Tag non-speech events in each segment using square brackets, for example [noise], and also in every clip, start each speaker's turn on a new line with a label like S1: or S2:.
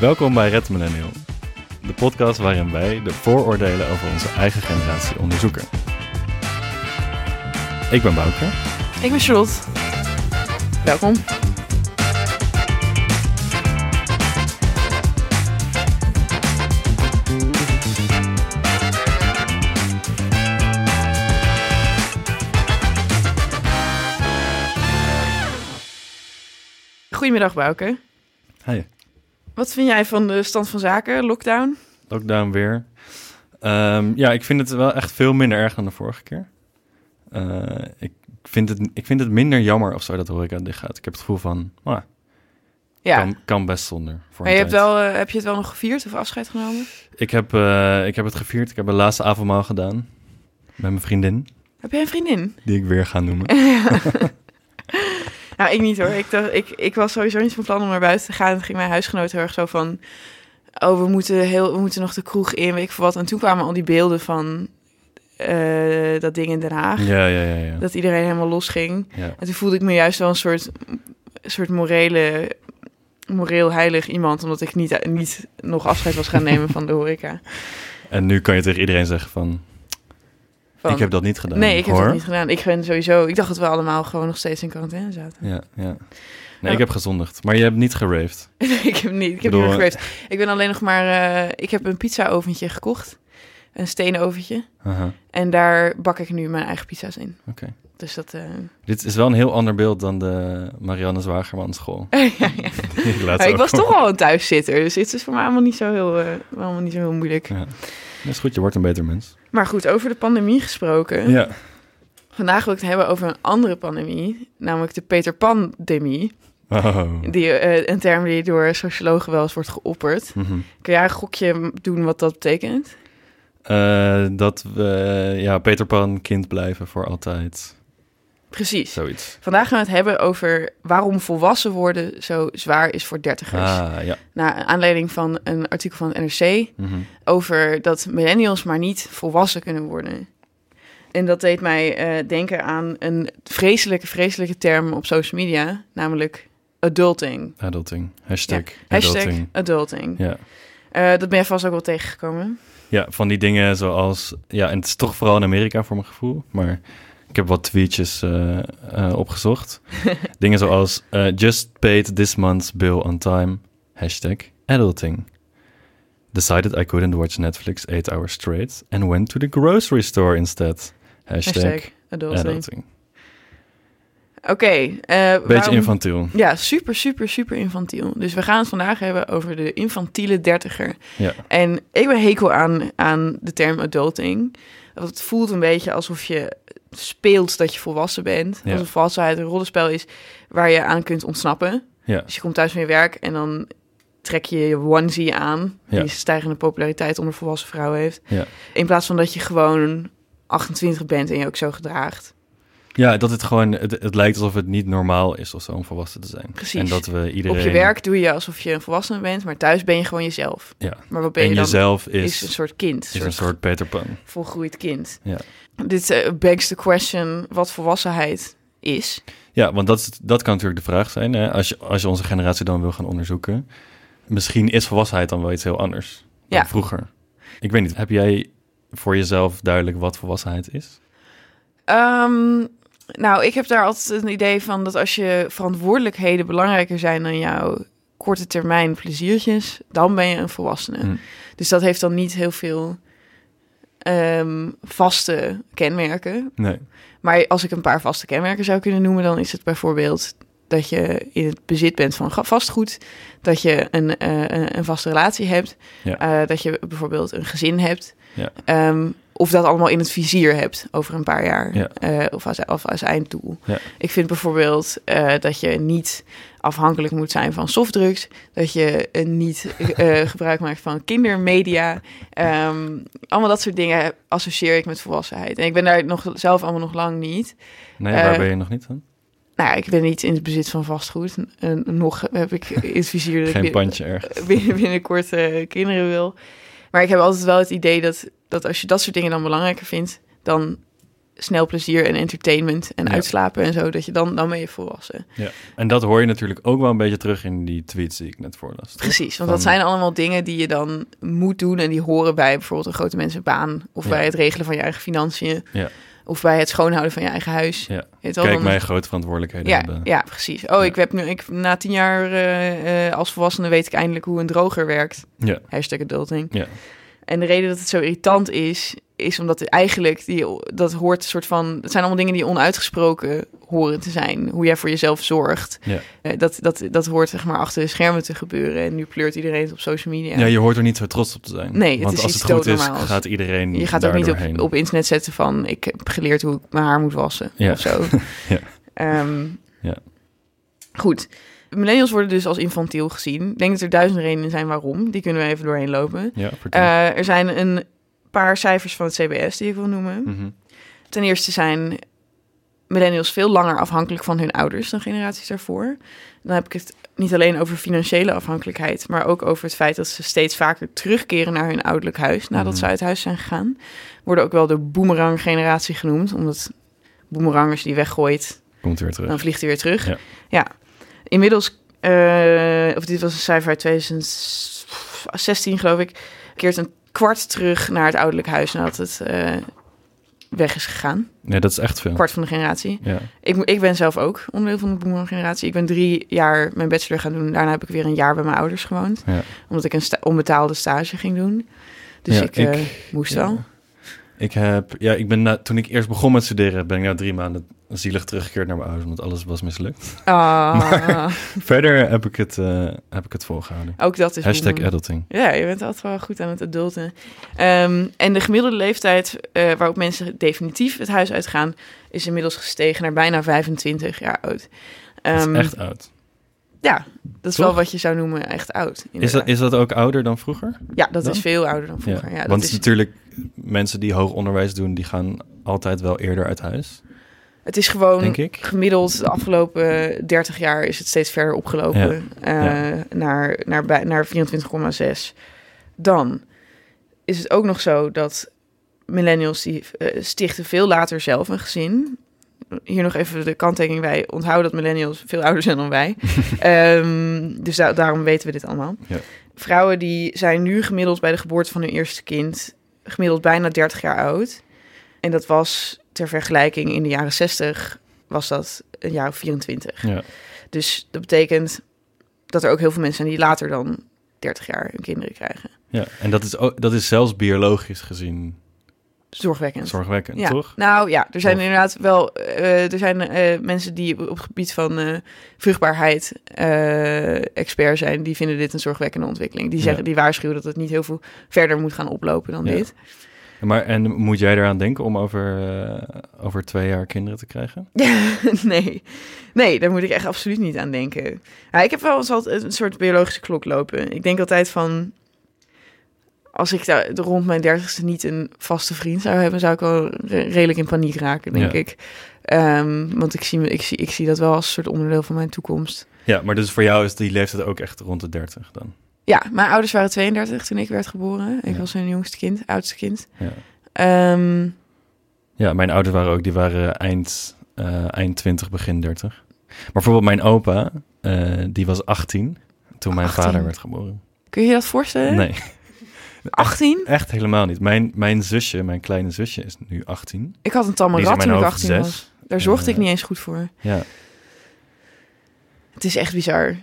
S1: Welkom bij Red Millennial, de podcast waarin wij de vooroordelen over onze eigen generatie onderzoeken. Ik ben Bouke.
S2: Ik ben Charlotte. Welkom. Goedemiddag, Bouke.
S1: Hi.
S2: Wat vind jij van de stand van zaken, lockdown?
S1: Lockdown weer. Ehm, ja, ik vind het wel echt veel minder erg dan de vorige keer. Uh, ik, vind het, ik vind het minder jammer of zo dat de horeca dicht gaat. Ik heb het gevoel van, ah,
S2: Ja.
S1: kan, kan best zonder. Voor
S2: Maar je hebt, wel, eh, heb je het wel nog gevierd of afscheid genomen?
S1: Ik heb, eh, ik heb het gevierd. Ik heb een laatste avondmaal gedaan. Met mijn vriendin,
S2: Heb jij een vriendin?
S1: die ik weer ga noemen. [laughs]
S2: Nou, ik niet hoor. Ik, dacht, ik, ik was sowieso niet van plan om naar buiten te gaan. En ging mijn huisgenoot heel erg zo van... Oh, we moeten, heel, we moeten nog de kroeg in, weet ik veel wat. En toen kwamen al die beelden van eh, dat ding in Den Haag.
S1: Ja, ja, ja. ja.
S2: Dat iedereen helemaal los ging.
S1: ja.
S2: En toen voelde ik me juist wel een soort, soort morele, moreel heilig iemand. Omdat ik niet, niet nog afscheid was gaan nemen van de horeca. [laughs]
S1: En nu kan je tegen iedereen zeggen van,
S2: Van,
S1: ik heb dat niet gedaan.
S2: nee, ik heb
S1: hoor.
S2: dat niet gedaan. Ik ben sowieso... Ik dacht dat we allemaal gewoon nog steeds in quarantaine zaten.
S1: Ja, ja. Nee,
S2: Nou-
S1: ik heb gezondigd. Maar je hebt niet geraved. [laughs]
S2: Nee, ik heb niet. Ik heb
S1: bedoel,
S2: niet geweest. Ik ben alleen nog maar... eh, ik heb een pizza-oventje gekocht. Een stenen oventje. En daar bak ik nu mijn eigen pizza's in.
S1: oké.
S2: Dus dat... eh,
S1: Dit is wel een heel ander beeld dan de Marianne Zwagerman school. [laughs]
S2: ja, [laughs]
S1: ik
S2: was toch al een thuiszitter. Dus dit is voor mij allemaal niet zo heel, eh, allemaal niet zo heel moeilijk.
S1: Ja. Dat is goed, je wordt een beter mens.
S2: Maar goed, over de pandemie gesproken.
S1: Ja.
S2: Vandaag wil ik het hebben over een andere pandemie. Namelijk de Peter Pan-demie.
S1: Oh.
S2: Die, eh, een term die door sociologen wel eens wordt geopperd.
S1: Mhm.
S2: Kun jij een gokje doen wat dat betekent?
S1: Eh, dat we, ja, Peter Pan kind blijven voor altijd.
S2: Precies.
S1: Zoiets.
S2: Vandaag gaan we het hebben over waarom volwassen worden zo zwaar is voor dertigers.
S1: Ah, ja.
S2: Naar aanleiding van een artikel van het NRC
S1: Mhm.
S2: over dat millennials maar niet volwassen kunnen worden. En dat deed mij eh, denken aan een vreselijke, vreselijke term op social media, namelijk adulting.
S1: Adulting. Hashtag
S2: Hashtag
S1: adulting.
S2: adulting.
S1: Ja.
S2: Eh, dat ben je vast ook wel tegengekomen.
S1: ja, van die dingen zoals... Ja, en het is toch vooral in Amerika voor mijn gevoel. Maar ik heb wat tweetjes eh, eh, opgezocht. [laughs] dingen zoals... eh, just paid this month's bill on time. Hashtag adulting. Decided I couldn't watch Netflix eight hours straight. And went to the grocery store instead. Hashtag,
S2: Hashtag adulting.
S1: adulting.
S2: Oké. eh,
S1: Beetje
S2: waarom-
S1: infantiel.
S2: Ja, super, super, super infantiel. Dus we gaan het vandaag hebben over de infantiele dertiger.
S1: Ja.
S2: En ik ben hekel aan, aan de term adulting. Want het voelt een beetje alsof je speelt dat je volwassen bent.
S1: Ja.
S2: Alsof volwassenheid een rollenspel is waar je aan kunt ontsnappen.
S1: Ja.
S2: Dus je komt thuis van je werk en dan trek je je onesie aan...
S1: Ja.
S2: die stijgende populariteit onder volwassen vrouwen heeft.
S1: Ja.
S2: In plaats van dat je gewoon 28 bent en je ook zo gedraagt.
S1: Ja, dat het gewoon, het, het lijkt alsof het niet normaal is of zo om volwassen te zijn.
S2: Precies.
S1: En dat we iedereen...
S2: Op je werk doe je alsof je een volwassene bent, maar thuis ben je gewoon jezelf.
S1: Ja.
S2: Maar wat ben
S1: En
S2: je dan?
S1: jezelf
S2: is,
S1: is,
S2: een soort kind.
S1: is een soort Peter Pan.
S2: volgroeid kind.
S1: Ja.
S2: Dit eh, begs the question wat volwassenheid is.
S1: Ja, want dat, is, dat kan natuurlijk de vraag zijn. Hè? Als, je, als je onze generatie dan wil gaan onderzoeken. Misschien is volwassenheid dan wel iets heel anders dan
S2: Ja.
S1: vroeger. Ik weet niet, heb jij voor jezelf duidelijk wat volwassenheid is?
S2: Ehm, nou, ik heb daar altijd een idee van dat als je verantwoordelijkheden belangrijker zijn dan jouw korte termijn pleziertjes, dan ben je een volwassene.
S1: Hm.
S2: Dus dat heeft dan niet heel veel ehm, vaste kenmerken.
S1: Nee.
S2: Maar als ik een paar vaste kenmerken zou kunnen noemen, dan is het bijvoorbeeld dat je in het bezit bent van vastgoed, dat je een, eh, een, een vaste relatie hebt,
S1: Ja.
S2: eh, dat je bijvoorbeeld een gezin hebt,
S1: Ja.
S2: Ehm, of dat allemaal in het vizier hebt over een paar jaar,
S1: Ja.
S2: eh, of, als, of als einddoel.
S1: Ja.
S2: Ik vind bijvoorbeeld dat je niet afhankelijk moet zijn van softdrugs, dat je niet [laughs] gebruik maakt van kindermedia. Ehm, allemaal dat soort dingen associeer ik met volwassenheid. En ik ben daar nog zelf allemaal nog lang niet.
S1: Nee, waar ben je nog niet van?
S2: Nou ja, ik ben niet in het bezit van vastgoed. En nog heb ik in [laughs] het vizier dat
S1: Geen
S2: ik
S1: pandje ergens. [laughs]
S2: binnen, binnenkort eh, kinderen wil. Maar ik heb altijd wel het idee dat, dat als je dat soort dingen dan belangrijker vindt, dan snel plezier en entertainment en
S1: Ja.
S2: uitslapen en zo, dat je dan, dan ben je volwassen.
S1: Ja. En dat hoor je natuurlijk ook wel een beetje terug in die tweets die ik net voorlas.
S2: Precies, want
S1: Van-
S2: dat zijn allemaal dingen die je dan moet doen en die horen bij bijvoorbeeld een grote mensenbaan of
S1: Ja.
S2: bij het regelen van je eigen financiën
S1: Ja.
S2: Of bij het schoonhouden van je eigen huis.
S1: Ja. Kijk,
S2: dan-
S1: mij grote verantwoordelijkheden
S2: Ja,
S1: hebben.
S2: ja, precies. Oh,
S1: Ja.
S2: ik heb nu, ik, na tien jaar eh, eh, als volwassene weet ik eindelijk hoe een droger werkt.
S1: Ja.
S2: Hashtag adulting.
S1: Ja.
S2: En de reden dat het zo irritant is, is omdat het eigenlijk, die, dat hoort een soort van, het zijn allemaal dingen die onuitgesproken horen te zijn. Hoe jij voor jezelf zorgt.
S1: Ja.
S2: Eh, dat, dat, dat hoort zeg maar achter de schermen te gebeuren. En nu pleurt iedereen het op social media.
S1: Ja, je hoort er niet zo trots op te zijn.
S2: Nee, het
S1: Want
S2: is
S1: als
S2: iets
S1: het goed is, gaat iedereen
S2: je gaat ook niet op, op internet zetten van, ik heb geleerd hoe ik mijn haar moet wassen.
S1: Ja.
S2: Of zo. [laughs]
S1: Ja.
S2: Ehm,
S1: Ja.
S2: Goed. Millennials worden dus als infantiel gezien. Ik denk dat er duizend redenen zijn waarom. Die kunnen we even doorheen lopen.
S1: Ja.
S2: Eh, er zijn een paar cijfers van het CBS die ik wil noemen.
S1: Mhm.
S2: Ten eerste zijn millennials veel langer afhankelijk van hun ouders dan generaties daarvoor. Dan heb ik het niet alleen over financiële afhankelijkheid, maar ook over het feit dat ze steeds vaker terugkeren naar hun ouderlijk huis nadat
S1: Mhm.
S2: ze uit huis zijn gegaan. Worden ook wel de boomerang-generatie genoemd, omdat je die weggooit,
S1: Komt weer terug.
S2: dan vliegt hij weer terug.
S1: Ja.
S2: Ja. Inmiddels, eh, of dit was een cijfer uit 2016 geloof ik, keert een kwart terug naar het ouderlijk huis nadat het eh, weg is gegaan.
S1: Nee, dat is echt veel.
S2: Kwart van de generatie.
S1: Ja.
S2: Ik, ik ben zelf ook onderdeel van de boomerang generatie. Ik ben drie jaar mijn bachelor gaan doen. Daarna heb ik weer een jaar bij mijn ouders gewoond.
S1: Ja.
S2: Omdat ik een sta- onbetaalde stage ging doen. Dus
S1: Ja,
S2: ik, eh,
S1: ik-
S2: moest wel.
S1: Ik heb, ja, ik ben na, toen ik eerst begon met studeren, ben ik na drie maanden zielig teruggekeerd naar mijn ouders, omdat alles was mislukt.
S2: Ah, [laughs]
S1: Verder heb ik het, eh, heb ik het volgehouden.
S2: ook dat is
S1: Hashtag adulting.
S2: Ja, je bent altijd wel goed aan het adulten. Ehm, en de gemiddelde leeftijd eh, waarop mensen definitief het huis uitgaan... is inmiddels gestegen naar bijna 25 jaar oud.
S1: Dat
S2: Ehm,
S1: is echt oud.
S2: Ja, dat is
S1: Toch?
S2: wel wat je zou noemen echt oud.
S1: Is dat, is dat ook ouder dan vroeger?
S2: Ja, dat
S1: dan?
S2: is veel ouder dan vroeger. Ja, dat
S1: Want
S2: is,
S1: natuurlijk, mensen die hoog onderwijs doen, die gaan altijd wel eerder uit huis,
S2: het is gewoon
S1: denk ik.
S2: gemiddeld de afgelopen 30 jaar is het steeds verder opgelopen eh,
S1: Ja.
S2: naar, naar, bij- naar 24,6. Dan is het ook nog zo dat millennials die eh, stichten veel later zelf een gezin. Hier nog even de kanttekening bij. Onthoud dat millennials veel ouder zijn dan wij. [laughs] Ehm, dus da- daarom weten we dit allemaal.
S1: Ja.
S2: Vrouwen die zijn nu gemiddeld bij de geboorte van hun eerste kind... gemiddeld bijna 30 jaar oud. En dat was ter vergelijking in de jaren 60 was dat een jaar of 24.
S1: Ja.
S2: Dus dat betekent dat er ook heel veel mensen zijn die later dan 30 jaar hun kinderen krijgen.
S1: ja. En dat is, ook, dat is zelfs biologisch gezien
S2: Zorgwekkend.
S1: zorgwekkend,
S2: ja.
S1: toch?
S2: Nou ja, er zijn inderdaad wel eh, er zijn eh, mensen die op het gebied van eh, vruchtbaarheid expert zijn, die vinden dit een zorgwekkende ontwikkeling. Die
S1: Ja.
S2: zeggen, die waarschuwen dat het niet heel veel verder moet gaan oplopen dan
S1: Ja.
S2: dit.
S1: Maar, en moet jij eraan denken om over, over twee jaar kinderen te krijgen? [laughs]
S2: nee. nee, daar moet ik echt absoluut niet aan denken. Ja, ik heb wel eens altijd een soort biologische klok lopen. Ik denk altijd van... Als ik daar rond mijn dertigste niet een vaste vriend zou hebben... zou ik wel re- redelijk in paniek raken, denk
S1: Ja.
S2: ik. Ehm, want ik zie, ik, zie, ik zie dat wel als een soort onderdeel van mijn toekomst.
S1: Ja, maar dus voor jou is die leeftijd ook echt rond de 30 dan?
S2: Ja, mijn ouders waren 32 toen ik werd geboren. Ik
S1: Ja.
S2: was hun jongste kind, oudste kind.
S1: Ja.
S2: Ehm,
S1: Ja, mijn ouders waren ook, die waren eind, eh, eind 20, begin 30. Maar bijvoorbeeld mijn opa, eh, die was 18 toen mijn
S2: 18?
S1: vader werd geboren.
S2: kun je je dat voorstellen?
S1: Nee,
S2: 18?
S1: echt helemaal niet. Mijn, mijn zusje, mijn kleine zusje is nu 18.
S2: Ik had een tamme rat toen ik
S1: hoofd
S2: 18 was.
S1: 6.
S2: Daar zorgde ik
S1: Eh,
S2: niet eens goed voor.
S1: Ja.
S2: Het is echt bizar.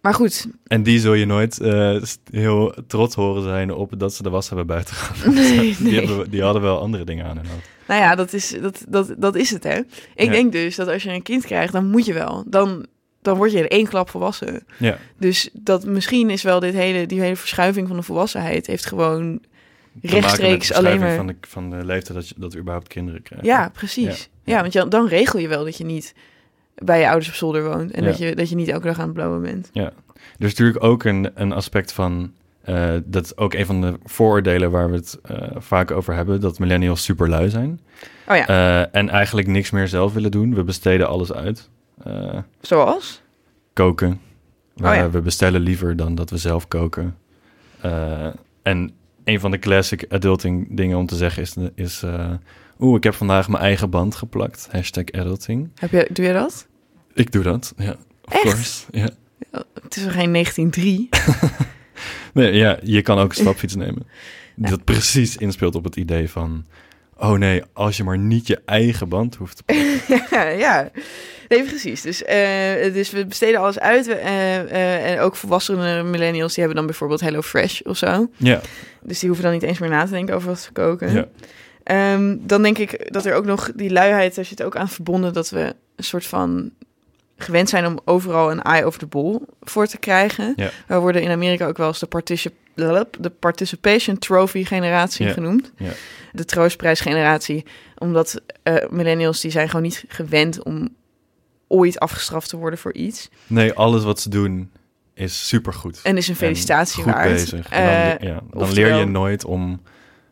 S2: Maar goed,
S1: En die zul je nooit eh, heel trots horen zijn op dat ze de was hebben buiten gehaald. [laughs]
S2: nee,
S1: Die,
S2: nee.
S1: hebben, die hadden wel andere dingen aan hun hoofd.
S2: Nou ja, dat is, dat, dat, dat is het, hè. Ik
S1: Ja.
S2: denk dus dat als je een kind krijgt, dan moet je wel. Dan, dan word je in één klap volwassen.
S1: Ja,
S2: Dus dat misschien is wel dit hele, die hele verschuiving van de volwassenheid... heeft gewoon rechtstreeks alleen maar...
S1: Van de, van de leeftijd dat je dat we überhaupt kinderen krijgen.
S2: Ja, precies. Ja,
S1: Ja.
S2: want je, dan regel je wel dat je niet bij je ouders op zolder woont. En
S1: Ja.
S2: dat, je, dat je niet elke dag aan het blauwen bent.
S1: Er is natuurlijk ook een, een aspect van... eh, dat is ook een van de vooroordelen waar we het eh, vaak over hebben... dat millennials super lui zijn.
S2: Oh ja,
S1: Eh, en eigenlijk niks meer zelf willen doen. We besteden alles uit. Eh,
S2: zoals?
S1: koken. We,
S2: Oh ja.
S1: we bestellen liever dan dat we zelf koken. Eh, en een van de classic adulting dingen om te zeggen is... is eh, Oeh, ik heb vandaag mijn eigen band geplakt. Hashtag adulting.
S2: Heb je, doe je dat?
S1: Ik doe dat, ja. Of
S2: Echt?
S1: course. Ja.
S2: Het is er geen 1903. [laughs]
S1: Nee, ja, je kan ook een stapfiets [laughs] nemen. Dat precies inspeelt op het idee van... Oh nee, als je maar niet je eigen band hoeft te [laughs]
S2: ja, ja. Nee, precies. Dus, eh, dus we besteden alles uit. We, eh, eh, en ook volwassene millennials, die hebben dan bijvoorbeeld Hello Fresh of zo.
S1: Ja,
S2: Dus die hoeven dan niet eens meer na te denken over wat ze koken.
S1: ja.
S2: Ehm, dan denk ik dat er ook nog die luiheid, daar zit ook aan verbonden dat we een soort van gewend zijn om overal een eye over the ball voor te krijgen.
S1: Ja.
S2: We worden in Amerika ook wel eens de, de Participation Trophy generatie
S1: Ja.
S2: genoemd.
S1: Ja.
S2: De troostprijsgeneratie. Omdat eh, millennials die zijn gewoon niet gewend om ooit afgestraft te worden voor iets.
S1: Nee, alles wat ze doen is supergoed.
S2: En is een felicitatie
S1: goed
S2: waard.
S1: bezig. En dan,
S2: Eh,
S1: le- ja, dan
S2: oftewel-
S1: leer je nooit om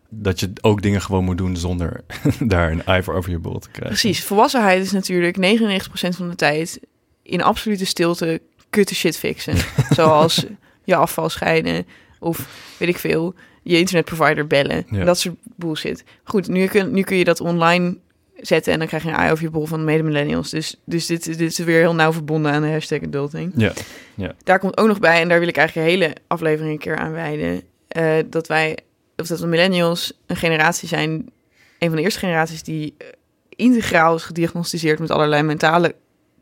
S1: dat je ook dingen gewoon moet doen zonder [laughs] daar een ijver over je bol te krijgen.
S2: Precies. Volwassenheid is natuurlijk 99% van de tijd in absolute stilte kutte shit fixen. [laughs] Zoals je afval scheiden of weet ik veel, je internetprovider bellen.
S1: Ja.
S2: Dat soort bullshit. Goed, nu kun, nu kun je dat online zetten en dan krijg je een eye over je bol van mede-millennials. Dus, dus dit, dit is weer heel nauw verbonden aan de hashtag adulting.
S1: Ja,
S2: Daar komt ook nog bij, en daar wil ik eigenlijk een hele aflevering een keer aan wijden, eh, dat wij, of dat de millennials een generatie zijn, een van de eerste generaties die eh, integraal is gediagnosticeerd met allerlei mentale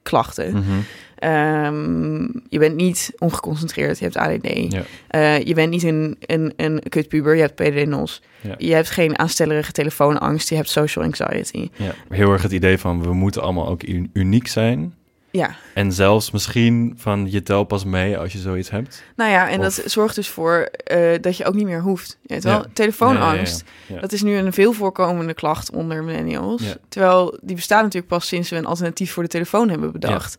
S2: klachten.
S1: mhm,
S2: Ehm, je bent niet ongeconcentreerd, je hebt ADD.
S1: ja,
S2: Eh, je bent niet een, een, een kutpuber, je hebt PDD-NOS.
S1: Ja.
S2: Je hebt geen aanstellerige telefoonangst, je hebt social anxiety.
S1: ja. Heel erg het idee van we moeten allemaal ook uniek zijn.
S2: Ja,
S1: En zelfs misschien van je tel pas mee als je zoiets hebt.
S2: nou ja, en
S1: Of-
S2: dat zorgt dus voor eh, dat je ook niet meer hoeft. Je weet wel,
S1: Ja.
S2: telefoonangst.
S1: Ja, ja.
S2: Dat is nu een veel voorkomende klacht onder millennials. Terwijl die bestaat natuurlijk pas sinds we een alternatief voor de telefoon hebben bedacht.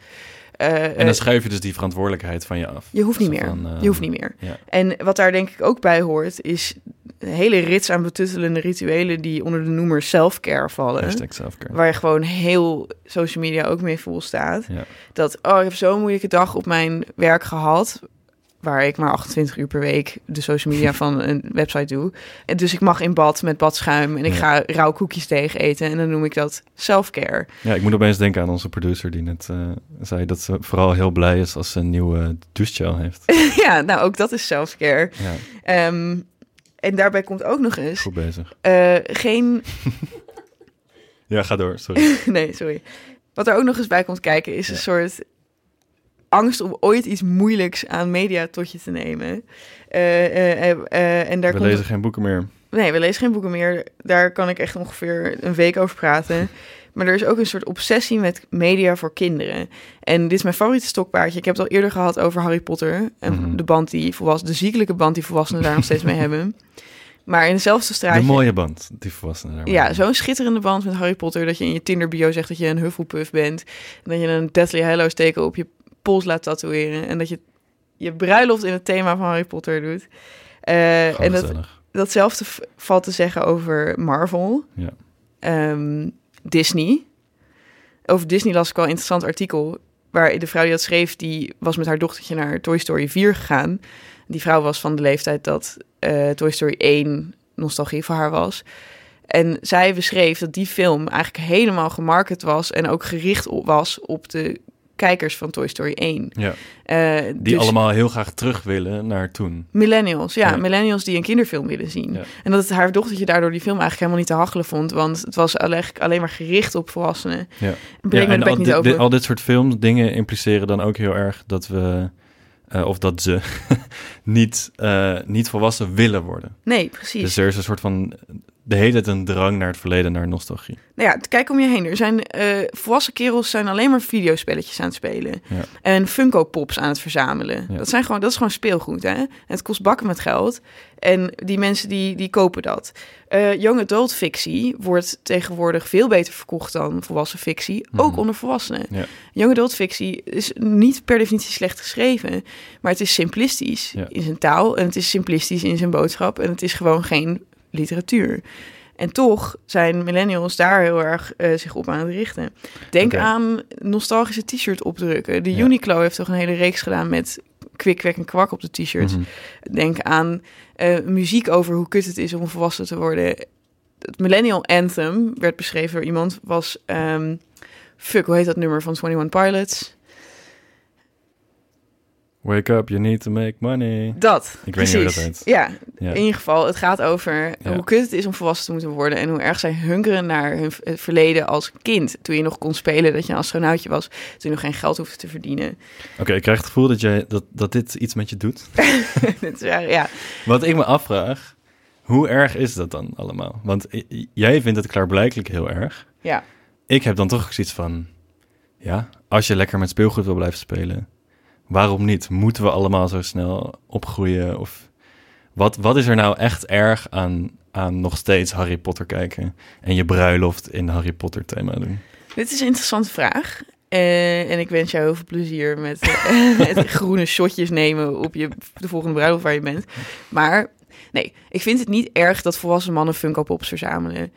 S2: Eh,
S1: En
S2: eh,
S1: dan schuif je dus die verantwoordelijkheid van je af.
S2: je hoeft niet meer.
S1: van, eh,
S2: je hoeft niet meer.
S1: ja.
S2: En wat daar denk ik ook bij hoort, is een hele rits aan betuttelende rituelen die onder de noemer self-care vallen.
S1: Selfcare.
S2: Waar je gewoon heel social media ook mee vol staat.
S1: Ja.
S2: Dat, oh, ik heb zo'n moeilijke dag op mijn werk gehad. Waar ik maar 28 uur per week de social media [laughs] van een website doe. En dus ik mag in bad met badschuim. En ik
S1: Ja.
S2: ga rauw koekjes tegen eten. En dan noem ik dat self-care.
S1: ja, ik moet opeens denken aan onze producer die net eh, zei dat ze vooral heel blij is als ze een nieuwe douchegel heeft. [laughs]
S2: ja, nou ook dat is self-care.
S1: Ja,
S2: Ehm, en daarbij komt ook nog eens
S1: goed bezig.
S2: eh, geen [laughs]
S1: Ja, ga door, sorry.
S2: nee, sorry. Wat er ook nog eens bij komt kijken is
S1: Ja.
S2: een soort angst om ooit iets moeilijks aan media tot je te nemen. Eh, eh, eh, en daar
S1: We
S2: komt
S1: lezen geen boeken meer.
S2: Nee, we lezen geen boeken meer. Daar kan ik echt ongeveer een week over praten. [laughs] Maar er is ook een soort obsessie met media voor kinderen. En dit is mijn favoriete stokpaardje. Ik heb het al eerder gehad over Harry Potter. En
S1: Mhm.
S2: de band die volwassenen, de ziekelijke band die volwassenen daar nog steeds mee [laughs] hebben. Maar in dezelfde straatje.
S1: De mooie band, die volwassenen daar.
S2: Ja, zo'n schitterende band met Harry Potter. Dat je in je Tinder bio zegt dat je een Hufflepuff bent. En dat je een Deathly Hallows teken op je pols laat tatoeëren. En dat je je bruiloft in het thema van Harry Potter doet.
S1: Gewoon
S2: en dat, datzelfde valt te zeggen over Marvel.
S1: Ja.
S2: Ehm, Disney. Over Disney las ik wel een interessant artikel. Waar de vrouw die dat schreef, die was met haar dochtertje naar Toy Story 4 gegaan. Die vrouw was van de leeftijd dat eh, Toy Story 1 nostalgie voor haar was. En zij beschreef dat die film eigenlijk helemaal gemarket was en ook gericht op, was op de kijkers van Toy Story 1.
S1: Ja,
S2: Eh,
S1: die
S2: dus
S1: allemaal heel graag terug willen naar toen.
S2: millennials, ja,
S1: Ja.
S2: millennials die een kinderfilm willen zien.
S1: Ja.
S2: En dat het haar dochtertje daardoor die film eigenlijk helemaal niet te hachelen vond, want het was alleen, alleen maar gericht op volwassenen.
S1: Ja.
S2: Breng
S1: en al,
S2: niet over.
S1: al dit soort films, dingen impliceren dan ook heel erg dat we, eh, of dat ze [laughs] niet, eh, niet volwassen willen worden.
S2: Nee, precies.
S1: Dus er is een soort van, de hele tijd een drang naar het verleden, naar nostalgie.
S2: Nou ja, kijk om je heen. Er zijn eh, volwassen kerels zijn alleen maar videospelletjes aan het spelen.
S1: Ja.
S2: En Funko Pops aan het verzamelen.
S1: Ja.
S2: Dat, zijn gewoon, dat is gewoon speelgoed, hè? Het kost bakken met geld. En die mensen die, die kopen dat. Eh young adult fictie wordt tegenwoordig veel beter verkocht dan volwassen fictie. Ook
S1: Mhm.
S2: onder volwassenen.
S1: Ja.
S2: Young adult fictie is niet per definitie slecht geschreven. Maar het is simplistisch in zijn taal. En het is simplistisch in zijn boodschap. En het is gewoon geen literatuur. En toch zijn millennials daar heel erg eh, zich op aan het richten. Denk aan nostalgische t-shirt opdrukken. De
S1: Ja.
S2: Uniqlo heeft toch een hele reeks gedaan met kwik, kwek en kwak op de t-shirts.
S1: Mhm.
S2: Denk aan eh, muziek over hoe kut het is om volwassen te worden. het Millennial Anthem werd beschreven door iemand, was... ehm, fuck, hoe heet dat nummer van 21 Pilots?
S1: Wake up, you need to make money.
S2: Dat,
S1: Ik weet niet hoe dat
S2: precies.
S1: heet.
S2: Ja,
S1: Ja.
S2: in ieder geval, het gaat over
S1: Ja.
S2: hoe kut het is om volwassen te moeten worden... en hoe erg zij hunkeren naar hun het verleden als kind. Toen je nog kon spelen, dat je een astronautje was. Toen je nog geen geld hoefde te verdienen.
S1: Oké, ik krijg het gevoel dat, jij, dat, dat dit iets met je doet. [laughs]
S2: Het is, ja, ja,
S1: Wat ik me afvraag, hoe erg is dat dan allemaal? Want jij vindt het klaarblijkelijk heel erg.
S2: ja.
S1: Ik heb dan toch ook zoiets van, ja, als je lekker met speelgoed wil blijven spelen, waarom niet? Moeten we allemaal zo snel opgroeien? Of wat, wat is er nou echt erg aan, aan nog steeds Harry Potter kijken en je bruiloft in Harry Potter thema doen?
S2: Dit is een interessante vraag. Eh, en ik wens jou heel veel plezier met, eh, [laughs] met groene shotjes nemen op je, de volgende bruiloft waar je bent. Maar nee, ik vind het niet erg dat volwassen mannen Funko Pops verzamelen.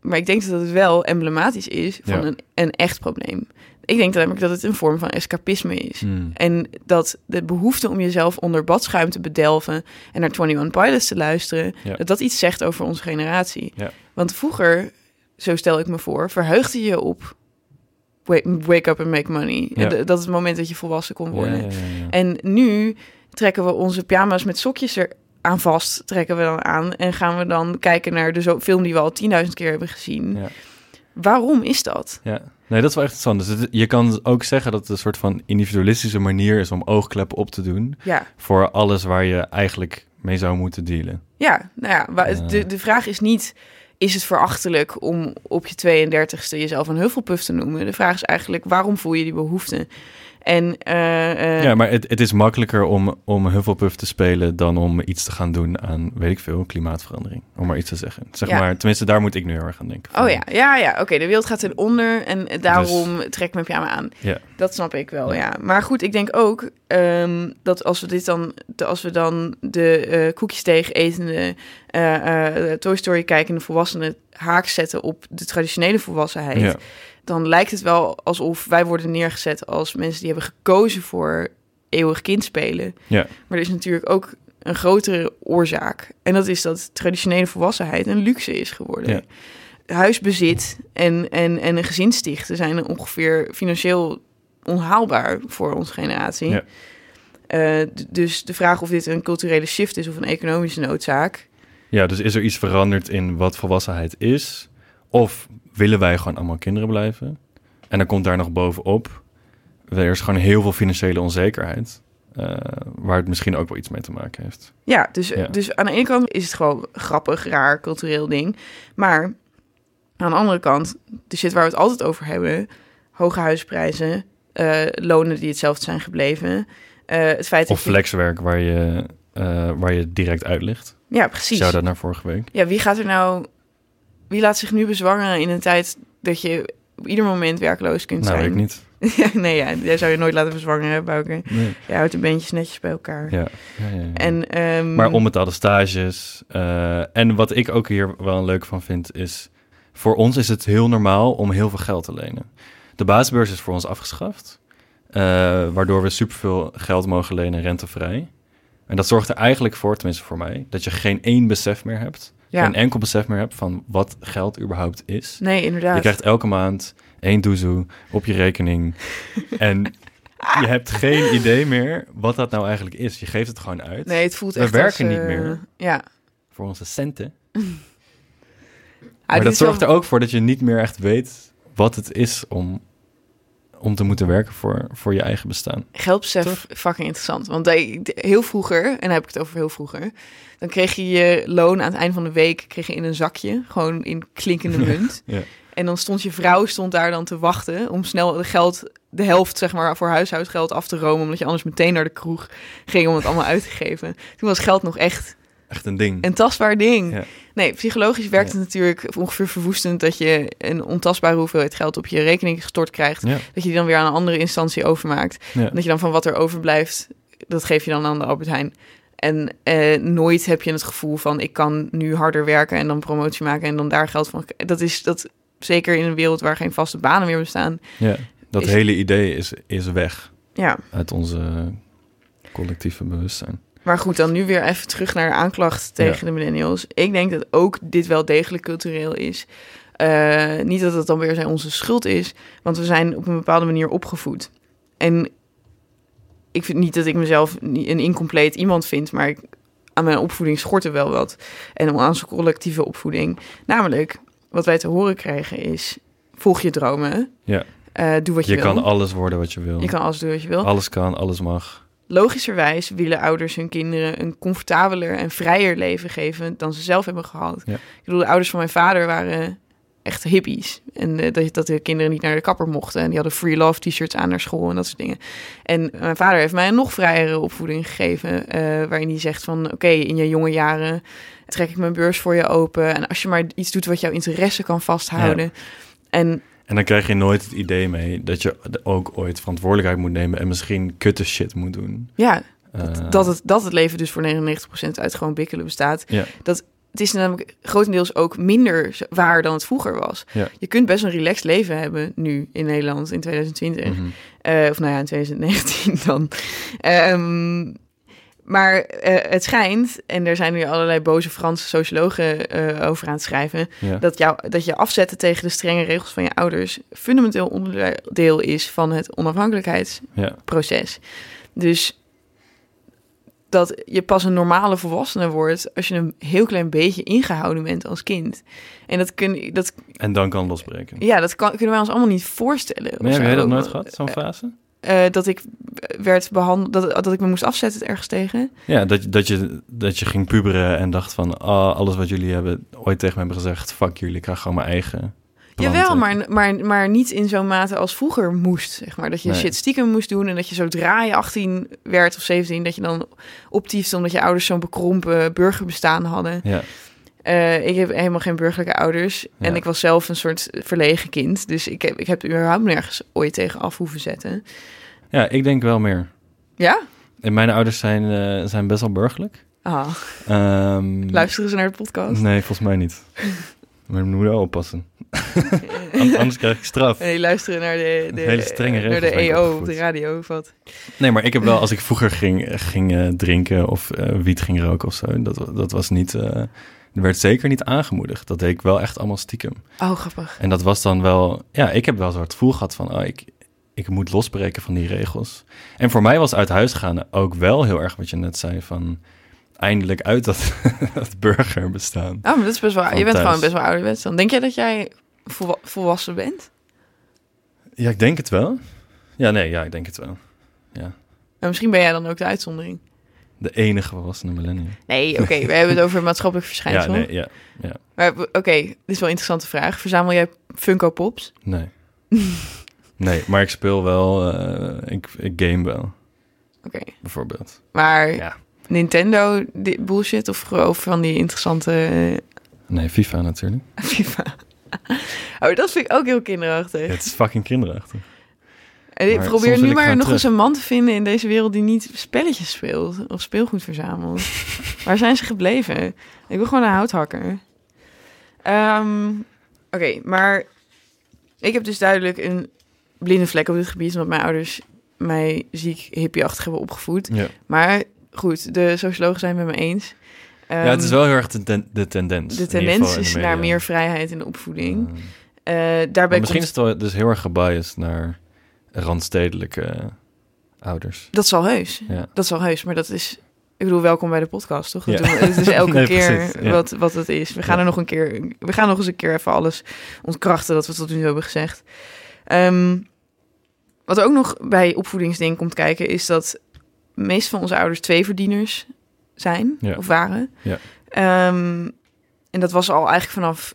S2: Maar ik denk dat het wel emblematisch is van
S1: Ja.
S2: een, een echt probleem. Ik denk namelijk dat het een vorm van escapisme is.
S1: Hmm.
S2: En dat de behoefte om jezelf onder badschuim te bedelven en naar 21 Pilots te luisteren,
S1: Ja.
S2: dat dat iets zegt over onze generatie.
S1: Ja.
S2: Want vroeger, zo stel ik me voor, verheugde je op wake, up and make money.
S1: Ja.
S2: Dat is het moment dat je volwassen kon worden. En nu trekken we onze pyjama's met sokjes er aan vast, trekken we dan aan en gaan we dan kijken naar de film die we al 10.000 keer hebben gezien. Waarom is dat?
S1: Ja, nee, dat is wel echt interessant. Dus het- je kan ook zeggen dat het een soort van individualistische manier is om oogkleppen op te doen
S2: Ja,
S1: voor alles waar je eigenlijk mee zou moeten dealen.
S2: Ja, nou ja, de, de vraag is niet... is het verachtelijk om op je 32e jezelf een huffelpuff te noemen? De vraag is eigenlijk, waarom voel je die behoefte? En eh, eh,
S1: ja, maar het, het is makkelijker om, om Hufflepuff te spelen dan om iets te gaan doen aan, weet ik veel, klimaatverandering. Om maar iets te zeggen. Zeg
S2: Ja.
S1: maar, tenminste, daar moet ik nu heel erg aan denken.
S2: Oh ja, ja, ja. Oké, de wereld gaat ten onder en daarom trek ik mijn pyjama aan.
S1: Dus- Ja.
S2: Dat snap ik wel,
S1: Ja.
S2: ja. Maar goed, ik denk ook ehm, dat als we dit dan, als we dan de eh koekjes tegen etende, eh, eh, Toy Story kijkende volwassenen haak zetten op de traditionele volwassenheid,
S1: Ja.
S2: Dan lijkt het wel alsof wij worden neergezet als mensen die hebben gekozen voor eeuwig kind spelen.
S1: Ja.
S2: Maar er is natuurlijk ook een grotere oorzaak. En dat is dat traditionele volwassenheid een luxe is geworden.
S1: Ja.
S2: Huisbezit en, en, en een gezin stichten zijn ongeveer financieel onhaalbaar voor onze generatie.
S1: Ja.
S2: Eh, dus de vraag of dit een culturele shift is of een economische noodzaak.
S1: ja, dus is er iets veranderd in wat volwassenheid is? Of willen wij gewoon allemaal kinderen blijven? En dan komt daar nog bovenop, er is gewoon heel veel financiële onzekerheid. eh, waar het misschien ook wel iets mee te maken heeft.
S2: Ja, dus,
S1: Ja.
S2: dus aan de ene kant is het gewoon grappig, raar, cultureel ding. Maar aan de andere kant, de shit waar we het altijd over hebben... hoge huisprijzen, eh, lonen die hetzelfde zijn gebleven... eh, het feit
S1: Of flexwerk waar je, waar je direct uit ligt.
S2: Ja, precies.
S1: Zou dat naar vorige week?
S2: Ja, wie gaat er nou... Wie laat zich nu bezwangeren in een tijd dat je op ieder moment werkloos kunt
S1: Nou,
S2: zijn?
S1: ik niet. [laughs]
S2: Ja, nee, ja, jij zou je nooit laten verzwangeren, Bouke.
S1: Nee.
S2: Je houdt de beentjes netjes bij elkaar.
S1: Ja. Ja, ja.
S2: En, ehm,
S1: Maar onbetaalde stages. eh, en wat ik ook hier wel een leuk van vind, is... Voor ons is het heel normaal om heel veel geld te lenen. De basisbeurs is voor ons afgeschaft. eh, waardoor we superveel geld mogen lenen rentevrij. En dat zorgt er eigenlijk voor, tenminste voor mij... dat je geen één besef meer hebt.
S2: Ja.
S1: Geen enkel besef meer hebt van wat geld überhaupt is.
S2: Nee, inderdaad.
S1: Je krijgt elke maand één doezoe op je rekening. [laughs] en je hebt geen idee meer wat dat nou eigenlijk is. Je geeft het gewoon uit.
S2: Nee, het voelt
S1: We
S2: echt
S1: werken
S2: als,
S1: niet
S2: eh,
S1: meer.
S2: Ja.
S1: Voor onze centen. [laughs]
S2: Ah,
S1: maar dat zorgt er ook voor dat je niet meer echt weet wat het is om, om te moeten werken voor, voor je eigen bestaan. Toch?
S2: fucking interessant. Want heel vroeger, en heb ik het over heel vroeger... dan kreeg je je loon aan het eind van de week kreeg je in een zakje. Gewoon in klinkende [laughs] munt.
S1: Ja.
S2: En dan stond je vrouw stond daar dan te wachten... om snel de, geld, de helft zeg maar, voor huishoudgeld af te romen... omdat je anders meteen naar de kroeg ging om het allemaal uit te geven. Toen was geld nog echt
S1: Echt een ding.
S2: een tastbaar ding.
S1: Ja.
S2: Nee, psychologisch werkt het natuurlijk ongeveer verwoestend... dat je een ontastbare hoeveelheid geld op je rekening gestort krijgt... Dat je die dan weer aan een andere instantie overmaakt. Dat je dan van wat er overblijft, dat geef je dan aan de Albert Heijn. En eh, nooit heb je het gevoel van ik kan nu harder werken en dan promotie maken en dan daar geld van. Dat is dat zeker in een wereld waar geen vaste banen meer bestaan.
S1: ja. Dat
S2: Is-
S1: hele idee is, is weg
S2: Ja,
S1: uit onze collectieve bewustzijn.
S2: Maar goed, dan nu weer even terug naar de aanklacht tegen de millennials. Ik denk dat ook dit wel degelijk cultureel is. Uh, niet dat het dan weer zijn onze schuld is, want we zijn op een bepaalde manier opgevoed. En ik vind niet dat ik mezelf een incompleet iemand vind, maar ik, aan mijn opvoeding schort er wel wat. En aan onze collectieve opvoeding. Namelijk, wat wij te horen krijgen is, volg je dromen.
S1: Ja.
S2: Uh, doe wat je,
S1: je wil. Je kan alles worden wat je wil.
S2: Je kan alles doen wat je wil.
S1: Alles kan, alles mag.
S2: Logischerwijs willen ouders hun kinderen een comfortabeler en vrijer leven geven dan ze zelf hebben gehad.
S1: Ja.
S2: Ik bedoel, de ouders van mijn vader waren echt hippies. En uh, dat, dat de kinderen niet naar de kapper mochten. En die hadden free love t-shirts aan naar school en dat soort dingen. En mijn vader heeft mij een nog vrijere opvoeding gegeven. Uh, waarin hij zegt van oké, in je jonge jaren trek ik mijn beurs voor je open. En als je maar iets doet wat jouw interesse kan vasthouden.
S1: Ja.
S2: En
S1: en dan krijg je nooit het idee mee dat je ook ooit verantwoordelijkheid moet nemen en misschien kutte shit moet doen.
S2: Ja, dat, uh, dat, het, dat het leven dus voor 99% uit gewoon bikkelen bestaat.
S1: Ja.
S2: Dat, het is namelijk grotendeels ook minder waar dan het vroeger was.
S1: Ja.
S2: Je kunt best een relaxed leven hebben nu in Nederland in 2020.
S1: Mhm.
S2: Uh, of nou ja, in 2019 dan. Um, maar uh, het schijnt, en er zijn nu allerlei boze Franse sociologen uh, over aan het schrijven,
S1: Ja.
S2: dat, jou, dat je afzetten tegen de strenge regels van je ouders fundamenteel onderdeel is van het onafhankelijkheidsproces.
S1: Ja.
S2: Dus dat je pas een normale volwassene wordt als je een heel klein beetje ingehouden bent als kind. En dat kun dat,
S1: En dan kan losbreken.
S2: ja, dat kan, kunnen wij ons allemaal niet voorstellen.
S1: Nee, heb jij dat nooit gehad, zo'n fase?
S2: Eh, dat ik werd behandeld, dat, dat ik me moest afzetten ergens tegen.
S1: Ja, dat, je- dat, je, dat je ging puberen en dacht van... ah, alles wat jullie hebben ooit tegen me hebben gezegd... fuck jullie, ik ga gewoon mijn eigen
S2: Jawel, maar, maar, maar niet in zo'n mate als vroeger moest, zeg maar. Dat je
S1: Nee.
S2: shit stiekem moest doen en dat je zodra je 18 werd of 17... dat je dan optiefde omdat je ouders zo'n bekrompen burgerbestaan hadden.
S1: Ja,
S2: Eh, ik heb helemaal geen burgerlijke ouders en ik was zelf een soort verlegen kind. Dus ik heb, ik heb er überhaupt nergens ooit tegen af hoeven zetten.
S1: ja, ik denk wel meer.
S2: Ja?
S1: En mijn ouders zijn, eh, zijn best wel burgerlijk.
S2: Ah,
S1: Ehm,
S2: luisteren ze naar de podcast?
S1: Nee, volgens mij niet. [laughs] Mijn moeder wel oppassen. [laughs] An- Anders krijg ik straf.
S2: Nee, luisteren naar de, de,
S1: Hele strenge
S2: naar
S1: regels
S2: de
S1: ben ik
S2: EO op
S1: opgevoed.
S2: de radio of wat.
S1: Nee, maar ik heb wel, als ik [laughs] vroeger ging, ging eh, drinken of eh, wiet ging roken of zo, dat, dat was niet, werd zeker niet aangemoedigd. Dat deed ik wel echt allemaal stiekem.
S2: Oh, grappig.
S1: En dat was dan wel, ja, ik heb wel zo het gevoel gehad van, oh, ik, ik moet losbreken van die regels. En voor mij was uit huis gaan ook wel heel erg wat je net zei van, eindelijk uit dat, [laughs] dat burger bestaan.
S2: Oh, maar dat is best wel... Je bent
S1: thuis.
S2: gewoon best wel ouderwets dan. Denk jij dat jij volwa- volwassen bent?
S1: Ja, ik denk het wel. Ja, nee, ja, ik denk het wel.
S2: En misschien ben jij dan ook de uitzondering.
S1: De enige volwassene millennium.
S2: Nee, oké. we hebben het over maatschappelijk [laughs]
S1: Ja,
S2: verschijnsel.
S1: nee, ja, ja,
S2: Maar oké, dit is wel een interessante vraag. Verzamel jij Funko Pops?
S1: nee. [laughs] nee, maar ik speel wel, eh, ik, ik game wel,
S2: Oké.
S1: bijvoorbeeld.
S2: Maar
S1: Ja.
S2: Nintendo di- bullshit of gewoon van die interessante eh,
S1: Nee, FIFA natuurlijk. [laughs]
S2: FIFA? Oh, dat vind ik ook heel kinderachtig.
S1: Het is fucking kinderachtig.
S2: En ik
S1: maar
S2: probeer nu maar nog
S1: terug.
S2: eens een man te vinden in deze wereld die niet spelletjes speelt of speelgoed verzamelt. [laughs] Waar zijn ze gebleven? Ik wil gewoon een houthakker. Ehm, Oké, maar ik heb dus duidelijk een blinde vlek op dit gebied, omdat mijn ouders mij ziek hippieachtig hebben opgevoed.
S1: Ja.
S2: Maar goed, de sociologen zijn het met me eens.
S1: ja, het is
S2: Ehm,
S1: wel heel erg de, ten- de tendens.
S2: de tendens is naar meer vrijheid in de opvoeding.
S1: Eh,
S2: daarbij
S1: misschien
S2: komt,
S1: is het wel dus heel erg gebiased naar randstedelijke ouders.
S2: dat zal heus.
S1: Ja.
S2: Dat zal heus, maar dat is... Ik bedoel, welkom bij de podcast, toch?
S1: Ja.
S2: Het is [laughs] elke
S1: Nee,
S2: keer
S1: precies, ja.
S2: wat, wat het is. We gaan er nog een keer... We gaan nog eens een keer even alles ontkrachten dat we tot nu toe hebben gezegd. Ehm, wat ook nog bij opvoedingsding komt kijken... is dat de meeste van onze ouders tweeverdieners zijn of waren.
S1: Ja.
S2: Ehm, en dat was al eigenlijk vanaf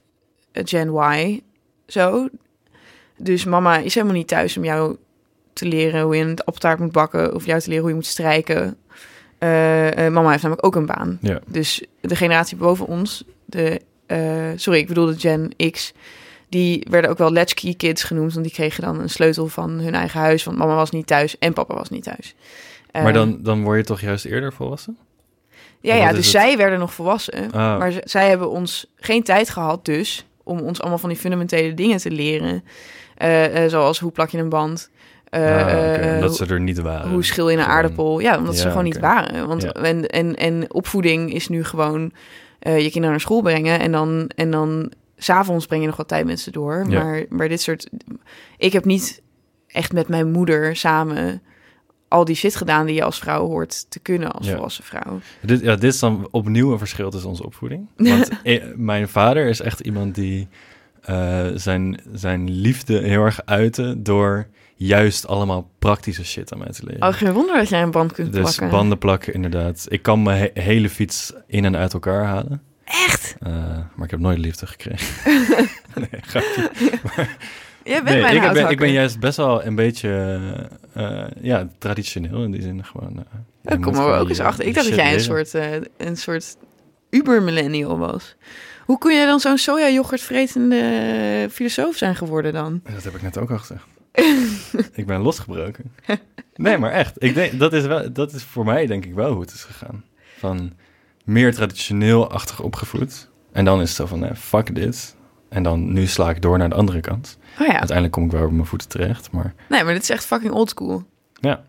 S2: Gen Y zo. Dus mama is helemaal niet thuis om jou te leren hoe je een appeltaart moet bakken... of jou te leren hoe je moet strijken. Eh, eh, mama heeft namelijk ook een baan.
S1: Ja.
S2: Dus de generatie boven ons, de, eh, sorry, ik bedoel de Gen X, die werden ook wel latchkey kids genoemd, want die kregen dan een sleutel van hun eigen huis, want mama was niet thuis en papa was niet thuis.
S1: Maar dan, dan word je toch juist eerder volwassen?
S2: ja, ja, dus
S1: het?
S2: zij werden nog volwassen,
S1: Ah,
S2: maar zij hebben ons geen tijd gehad dus om ons allemaal van die fundamentele dingen te leren, zoals hoe plak je een band, Eh,
S1: Ah,
S2: eh,
S1: omdat ze er niet waren.
S2: hoe schil je een aardappel? Ja, omdat ze gewoon niet waren. Want
S1: Ja.
S2: en, en, en opvoeding is nu gewoon eh, je kinderen naar school brengen en dan, en dan s'avonds breng je nog wat tijd met ze door.
S1: Ja.
S2: Maar, maar dit soort. Ik heb niet echt met mijn moeder samen al die shit gedaan die je als vrouw hoort te kunnen als
S1: Ja.
S2: volwassen vrouw.
S1: Dit, ja, dit is dan opnieuw een verschil tussen onze opvoeding. [laughs] Want eh, mijn vader is echt iemand die zijn, zijn liefde heel erg uitte door juist allemaal praktische shit aan mij te leren.
S2: Oh, geen wonder dat jij een band kunt
S1: dus
S2: plakken.
S1: banden plakken, inderdaad. Ik kan mijn he- hele fiets in en uit elkaar halen.
S2: Echt?
S1: Eh, maar ik heb nooit liefde gekregen. [laughs] nee, grapje. [laughs]
S2: Jij bent
S1: Nee,
S2: mijn
S1: ik, ben, ik ben juist best wel een beetje eh, ja, traditioneel in die zin. Gewoon, eh, je
S2: Ik
S1: moet
S2: kom
S1: gewoon
S2: ook eens achter. Ik dacht dat jij een
S1: leren.
S2: soort, eh, een soort uber-millennial was. Hoe kun jij dan zo'n soja-yoghurt vretende filosoof zijn geworden dan?
S1: Dat heb ik net ook al gezegd. [laughs] ik ben losgebroken. Nee, maar echt. Ik denk, dat, is wel, dat is voor mij denk ik wel hoe het is gegaan. Van meer traditioneel-achtig opgevoed. En dan is het zo van, nee, fuck dit. En dan nu sla ik door naar de andere kant.
S2: Oh ja.
S1: Uiteindelijk kom ik wel op mijn voeten terecht. Maar
S2: Nee, maar dit is echt fucking oldschool.
S1: ja.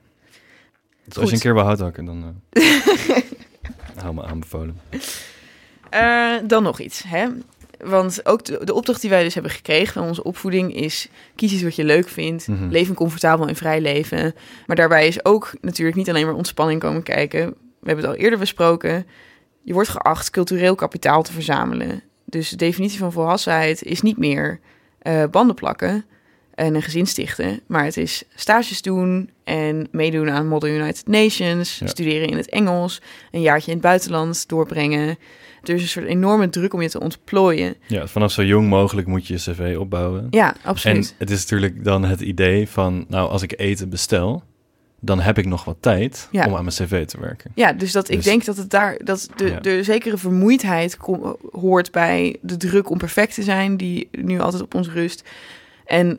S1: Dus als je een keer wil houthakken, dan eh [laughs] hou me aanbevolen.
S2: Eh, dan nog iets, hè? Want ook de, de opdracht die wij dus hebben gekregen van onze opvoeding is... kies iets wat je leuk vindt,
S1: Mhm.
S2: leef een comfortabel en vrij leven. Maar daarbij is ook natuurlijk niet alleen maar ontspanning komen kijken. We hebben het al eerder besproken. Je wordt geacht cultureel kapitaal te verzamelen. Dus de definitie van volwassenheid is niet meer eh, banden plakken en een gezin stichten. Maar het is stages doen en meedoen aan Model United Nations,
S1: Ja.
S2: studeren in het Engels, een jaartje in het buitenland doorbrengen. Er is een soort enorme druk om je te ontplooien.
S1: Ja, vanaf zo jong mogelijk moet je je cv opbouwen.
S2: Ja,
S1: En
S2: absoluut.
S1: het is natuurlijk dan het idee van, nou, als ik eten bestel, dan heb ik nog wat tijd
S2: Ja.
S1: om aan mijn cv te werken.
S2: Ja, dus dat ik
S1: Dus-
S2: denk dat het daar dat de,
S1: Ja.
S2: de zekere vermoeidheid kom- hoort bij de druk om perfect te zijn, die nu altijd op ons rust. En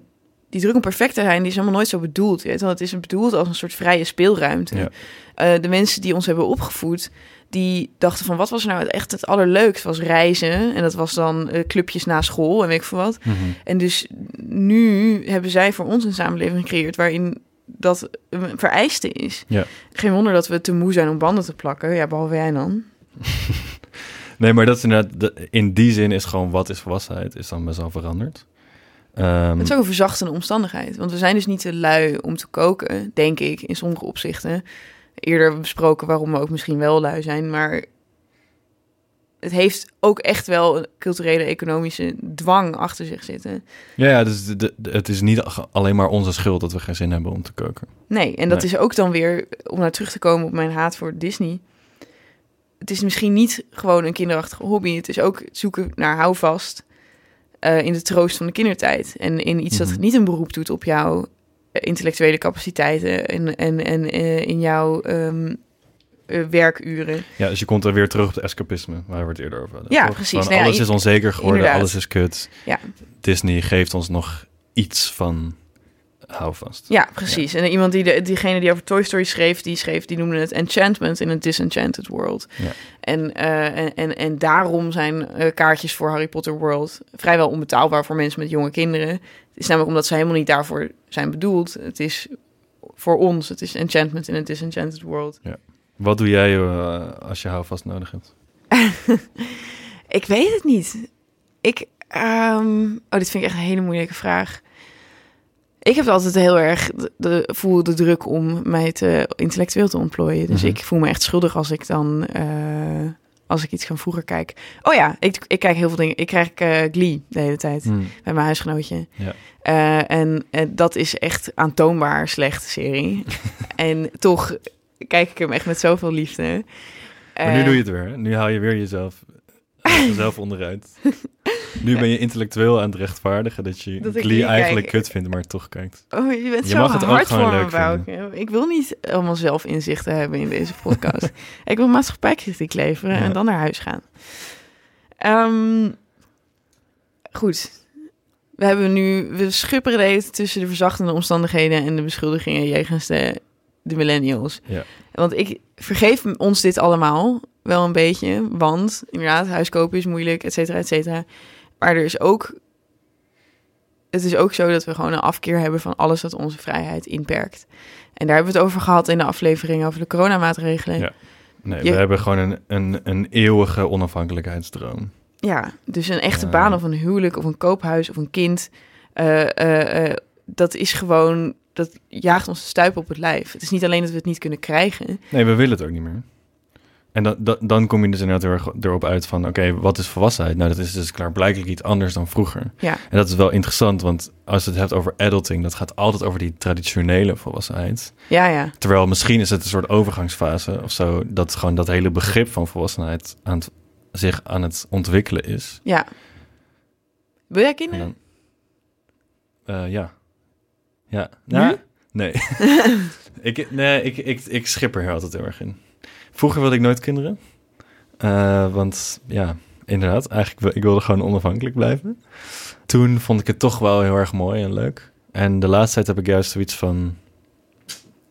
S2: die druk om perfect te zijn, die is helemaal nooit zo bedoeld. Weet wel, het is bedoeld als een soort vrije speelruimte.
S1: Ja.
S2: Eh, de mensen die ons hebben opgevoed, die dachten van wat was nou echt het allerleukst? Was reizen en dat was dan eh, clubjes na school en weet ik veel wat.
S1: Mhm.
S2: En dus nu hebben zij voor ons een samenleving gecreëerd waarin dat een vereiste is.
S1: Ja.
S2: Geen wonder dat we te moe zijn om banden te plakken. Ja, behalve jij dan. [laughs]
S1: Nee, maar dat is inderdaad, in die zin is gewoon wat is volwassenheid, is dan best wel veranderd. Ehm,
S2: Het is ook een verzachtende omstandigheid. Want we zijn dus niet te lui om te koken, denk ik, in sommige opzichten. Eerder besproken waarom we ook misschien wel lui zijn. Maar het heeft ook echt wel een culturele, economische dwang achter zich zitten.
S1: ja, ja, dus de, de- het is niet alleen maar onze schuld dat we geen zin hebben om te koken.
S2: Nee, en dat
S1: Nee.
S2: is ook dan weer, om naar terug te komen op mijn haat voor Disney. Het is misschien niet gewoon een kinderachtige hobby. Het is ook het zoeken naar houvast eh, in de troost van de kindertijd. En in iets
S1: Mhm.
S2: dat niet een beroep doet op jouw eh, intellectuele capaciteiten en, en, en eh, in jouw eh, werkuren.
S1: Ja, dus je komt er weer terug op het escapisme, waar we het eerder over hadden.
S2: Ja,
S1: toch?
S2: precies. Nou ja,
S1: alles is onzeker geworden,
S2: inderdaad.
S1: alles is kut.
S2: Ja.
S1: Disney geeft ons nog iets van houvast.
S2: Ja, precies. En iemand die de, diegene die over Toy Story schreef, die schreef, die noemde het enchantment in a disenchanted world.
S1: Ja.
S2: En, eh, en, en, en daarom zijn eh, kaartjes voor Harry Potter World vrijwel onbetaalbaar voor mensen met jonge kinderen. Het is namelijk omdat ze helemaal niet daarvoor zijn bedoeld. Het is voor ons, het is enchantment in a disenchanted world.
S1: Wat doe jij eh, als je houvast nodig hebt? [laughs]
S2: Ik weet het niet. Ik, ehm, oh, dit vind ik echt een hele moeilijke vraag. Ik heb altijd heel erg de, de- voel de druk om mij te intellectueel te ontplooien. Dus
S1: Mhm.
S2: ik voel me echt schuldig als ik dan eh, als ik iets van vroeger kijk. Oh ja, ik, ik kijk heel veel dingen. Ik krijg eh, Glee de hele tijd
S1: Hmm.
S2: bij mijn huisgenootje.
S1: Ja.
S2: Eh, en dat is echt aantoonbaar slechte serie. [laughs] en toch kijk ik hem echt met zoveel liefde.
S1: Maar nu doe je het weer. Nu haal je weer jezelf, jezelf [laughs] onderuit. Nu ben je intellectueel aan het rechtvaardigen dat je
S2: Dat
S1: Glee eigenlijk
S2: kijk.
S1: kut vindt, maar toch kijkt.
S2: Oh, je bent
S1: Je
S2: zo
S1: mag het ook
S2: hard
S1: gewoon
S2: voor me. Bouke. Ik wil niet allemaal zelf inzichten hebben in deze podcast. [laughs] ik wil maatschappijkritiek leveren
S1: Ja.
S2: en dan naar huis gaan. Ehm, goed. We hebben nu... We schupperen de tussen de verzachtende omstandigheden... en de beschuldigingen jegens de, de millennials.
S1: Ja.
S2: Want ik vergeef ons dit allemaal wel een beetje. Want inderdaad, huiskopen is moeilijk, et cetera, et cetera. Maar er is ook het is ook zo dat we gewoon een afkeer hebben van alles wat onze vrijheid inperkt. En daar hebben we het over gehad in de aflevering over de coronamaatregelen.
S1: Ja. Nee,
S2: Je-
S1: we hebben gewoon een, een, een eeuwige onafhankelijkheidsdroom.
S2: Ja, dus een echte baan of een huwelijk of een koophuis of een kind. eh, eh, eh, dat is gewoon, dat jaagt ons de stuip op het lijf. Het is niet alleen dat we het niet kunnen krijgen.
S1: Nee, we willen het ook niet meer. En dan, dan, dan kom je dus inderdaad heel erg erop uit van... oké, wat is volwassenheid? Nou, dat is dus klaarblijkelijk iets anders dan vroeger.
S2: Ja,
S1: En dat is wel interessant, want als je het hebt over adulting... dat gaat altijd over die traditionele volwassenheid.
S2: ja, ja.
S1: Terwijl misschien is het een soort overgangsfase of zo... dat gewoon dat hele begrip van volwassenheid aan het, zich aan het ontwikkelen is.
S2: ja. Wil jij
S1: En
S2: kinderen?
S1: dan, eh, ja. Ja. Nee. [laughs] ik, nee, ik, ik, ik schip er altijd heel erg in. Vroeger wilde ik nooit kinderen. Eh, want ja, inderdaad, eigenlijk wil, ik wilde gewoon onafhankelijk blijven. Toen vond ik het toch wel heel erg mooi en leuk. En de laatste tijd heb ik juist zoiets van...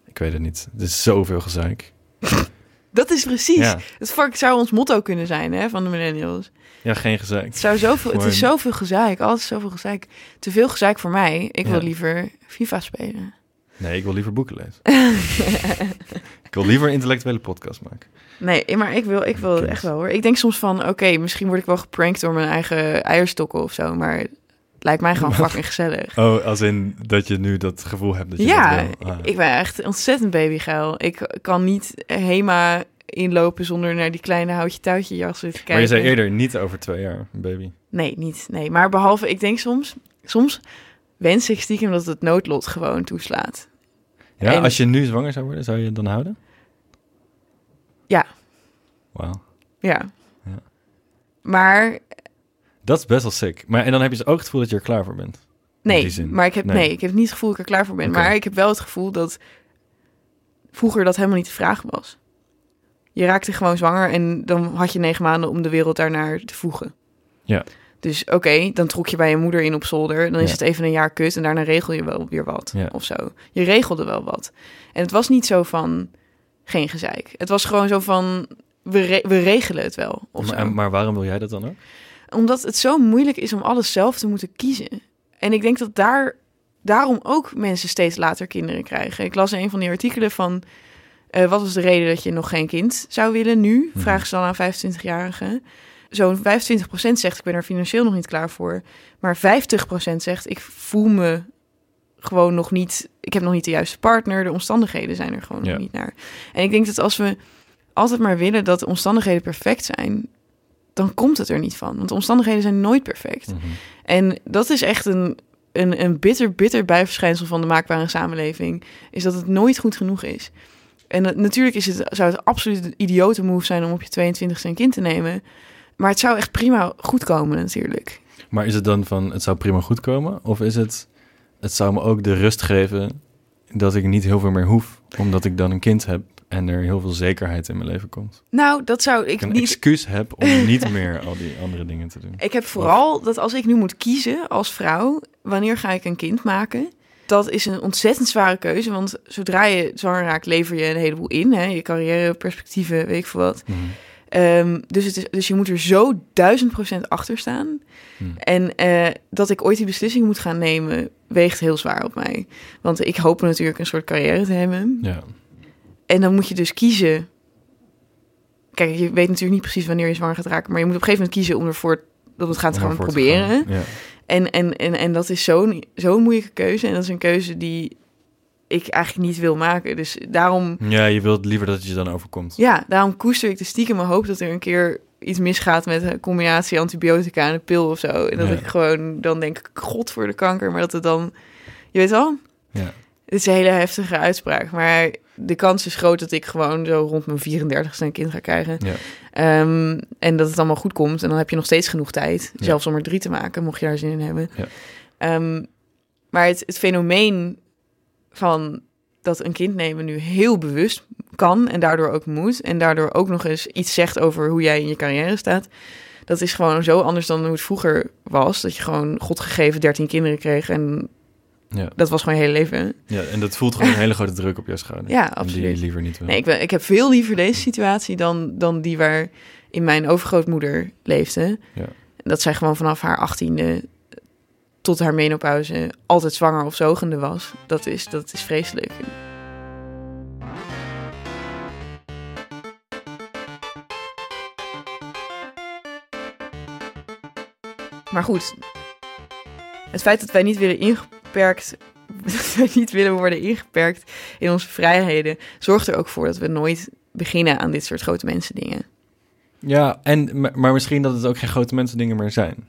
S1: Ik weet het niet. Er is zoveel gezeik. [laughs]
S2: Dat is precies.
S1: Ja,
S2: Het zou ons motto kunnen zijn hè, van de millennials.
S1: ja, geen gezeik.
S2: Het, zou zoveel, het is zoveel gezeik. Altijd zoveel gezeik. Te veel gezeik voor mij. Ik wil liever FIFA spelen.
S1: Nee, ik wil liever boeken lezen. [laughs] ik wil liever een intellectuele podcast maken.
S2: Nee, maar ik wil, ik wil het echt wel hoor. Ik denk soms van, oké, misschien word ik wel geprankt door mijn eigen eierstokken of zo. Maar het lijkt mij gewoon [laughs] fucking gezellig.
S1: Oh, als in dat je nu dat gevoel hebt dat je
S2: Ja,
S1: dat wil. Ah.
S2: ik ben echt ontzettend babygeil. Ik kan niet Hema inlopen zonder naar die kleine houtje touwtje jassen te kijken.
S1: Maar je zei eerder niet over twee jaar, baby.
S2: Nee, niet. Nee, maar behalve, ik denk soms, soms wens ik stiekem dat het noodlot gewoon toeslaat.
S1: Ja,
S2: En-
S1: als je nu zwanger zou worden, zou je het dan houden?
S2: Ja.
S1: Wauw.
S2: Ja.
S1: Ja.
S2: Maar
S1: Dat is best wel sick. Maar en dan heb je dus ook het gevoel dat je er klaar voor bent.
S2: nee, maar ik heb,
S1: Nee.
S2: nee. ik heb niet het gevoel dat ik er klaar voor ben. Maar ik heb wel het gevoel dat vroeger dat helemaal niet de vraag was. Je raakte gewoon zwanger en dan had je negen maanden om de wereld daarnaar te voegen.
S1: Ja.
S2: Dus oké, dan trok je bij je moeder in op zolder. Dan is
S1: Ja.
S2: het even een jaar kut en daarna regel je wel weer wat
S1: Ja.
S2: of zo. Je regelde wel wat. En het was niet zo van geen gezeik. Het was gewoon zo van we, re- we regelen het wel. Of
S1: Maar,
S2: zo.
S1: maar waarom wil jij dat dan ook?
S2: Omdat het zo moeilijk is om alles zelf te moeten kiezen. En ik denk dat daar, daarom ook mensen steeds later kinderen krijgen. Ik las een van die artikelen van... eh, wat was de reden dat je nog geen kind zou willen nu?
S1: Mhm.
S2: Vragen ze dan aan 25-jarigen. Zo'n 25% zegt ik ben er financieel nog niet klaar voor. Maar 50% zegt ik voel me gewoon nog niet... Ik heb nog niet de juiste partner. De omstandigheden zijn er gewoon
S1: Ja.
S2: nog niet naar. En ik denk dat als we altijd maar willen dat de omstandigheden perfect zijn... dan komt het er niet van. Want de omstandigheden zijn nooit perfect.
S1: Mhm.
S2: En dat is echt een, een, een bitter, bitter bijverschijnsel van de maakbare samenleving. Is dat het nooit goed genoeg is. En natuurlijk is het, zou het absoluut een idiote move zijn om op je 22e een kind te nemen. Maar het zou echt prima goed komen natuurlijk.
S1: Maar is het dan van, het zou prima goed komen? Of is het, het zou me ook de rust geven dat ik niet heel veel meer hoef, omdat ik dan een kind heb en er heel veel zekerheid in mijn leven komt?
S2: Nou, dat zou ik
S1: Ik een
S2: niet...
S1: excuus heb om [laughs] niet meer al die andere dingen te doen.
S2: Ik heb vooral dat als ik nu moet kiezen als vrouw, wanneer ga ik een kind maken? Dat is een ontzettend zware keuze, want zodra je zwanger raakt, lever je een heleboel in. Hè? Je carrière, perspectieven, weet ik veel wat.
S1: Mhm.
S2: Ehm, dus, het is, dus je moet er zo duizend procent achter staan.
S1: Hmm.
S2: En eh, dat ik ooit die beslissing moet gaan nemen, weegt heel zwaar op mij. Want ik hoop natuurlijk een soort carrière te hebben.
S1: Ja,
S2: En dan moet je dus kiezen. Kijk, je weet natuurlijk niet precies wanneer je zwanger gaat raken. Maar je moet op een gegeven moment kiezen om ervoor dat het gaat
S1: om
S2: gaan proberen.
S1: gaan. Ja.
S2: En, en, en, en dat is zo'n zo'n moeilijke keuze. En dat is een keuze die ik eigenlijk niet wil maken. Dus daarom,
S1: ja, je wilt liever dat het je dan overkomt.
S2: ja, daarom koester ik de stiekem mijn hoop dat er een keer iets misgaat met een combinatie antibiotica en een pil of zo. En dat
S1: Ja.
S2: ik gewoon dan denk, god voor de kanker. Maar dat het dan, je weet wel,
S1: Ja.
S2: het is een hele heftige uitspraak. Maar de kans is groot dat ik gewoon zo rond mijn 34ste een kind ga krijgen.
S1: Ja.
S2: Ehm, en dat het allemaal goed komt. En dan heb je nog steeds genoeg tijd. Zelfs om er drie te maken, mocht je daar zin in hebben.
S1: Ja.
S2: Ehm, maar het, het fenomeen van dat een kind nemen nu heel bewust kan en daardoor ook moet. En daardoor ook nog eens iets zegt over hoe jij in je carrière staat. Dat is gewoon zo anders dan hoe het vroeger was. Dat je gewoon godgegeven 13 kinderen kreeg. En
S1: Ja.
S2: dat was gewoon je hele leven.
S1: ja, en dat voelt gewoon een hele grote druk op je schouder.
S2: Ja,
S1: Die
S2: absoluut.
S1: je liever niet wil.
S2: Nee, ik, ben, ik heb veel liever deze situatie dan, dan die waar in mijn overgrootmoeder leefde.
S1: Ja.
S2: Dat zij gewoon vanaf haar achttiende tot haar menopauze altijd zwanger of zogende was. Dat is, dat is vreselijk. Maar goed, het feit dat wij niet willen ingeperkt, [laughs] dat niet willen worden ingeperkt in onze vrijheden, zorgt er ook voor dat we nooit beginnen aan dit soort grote mensen dingen.
S1: Ja, en, maar misschien dat het ook geen grote mensen dingen meer zijn.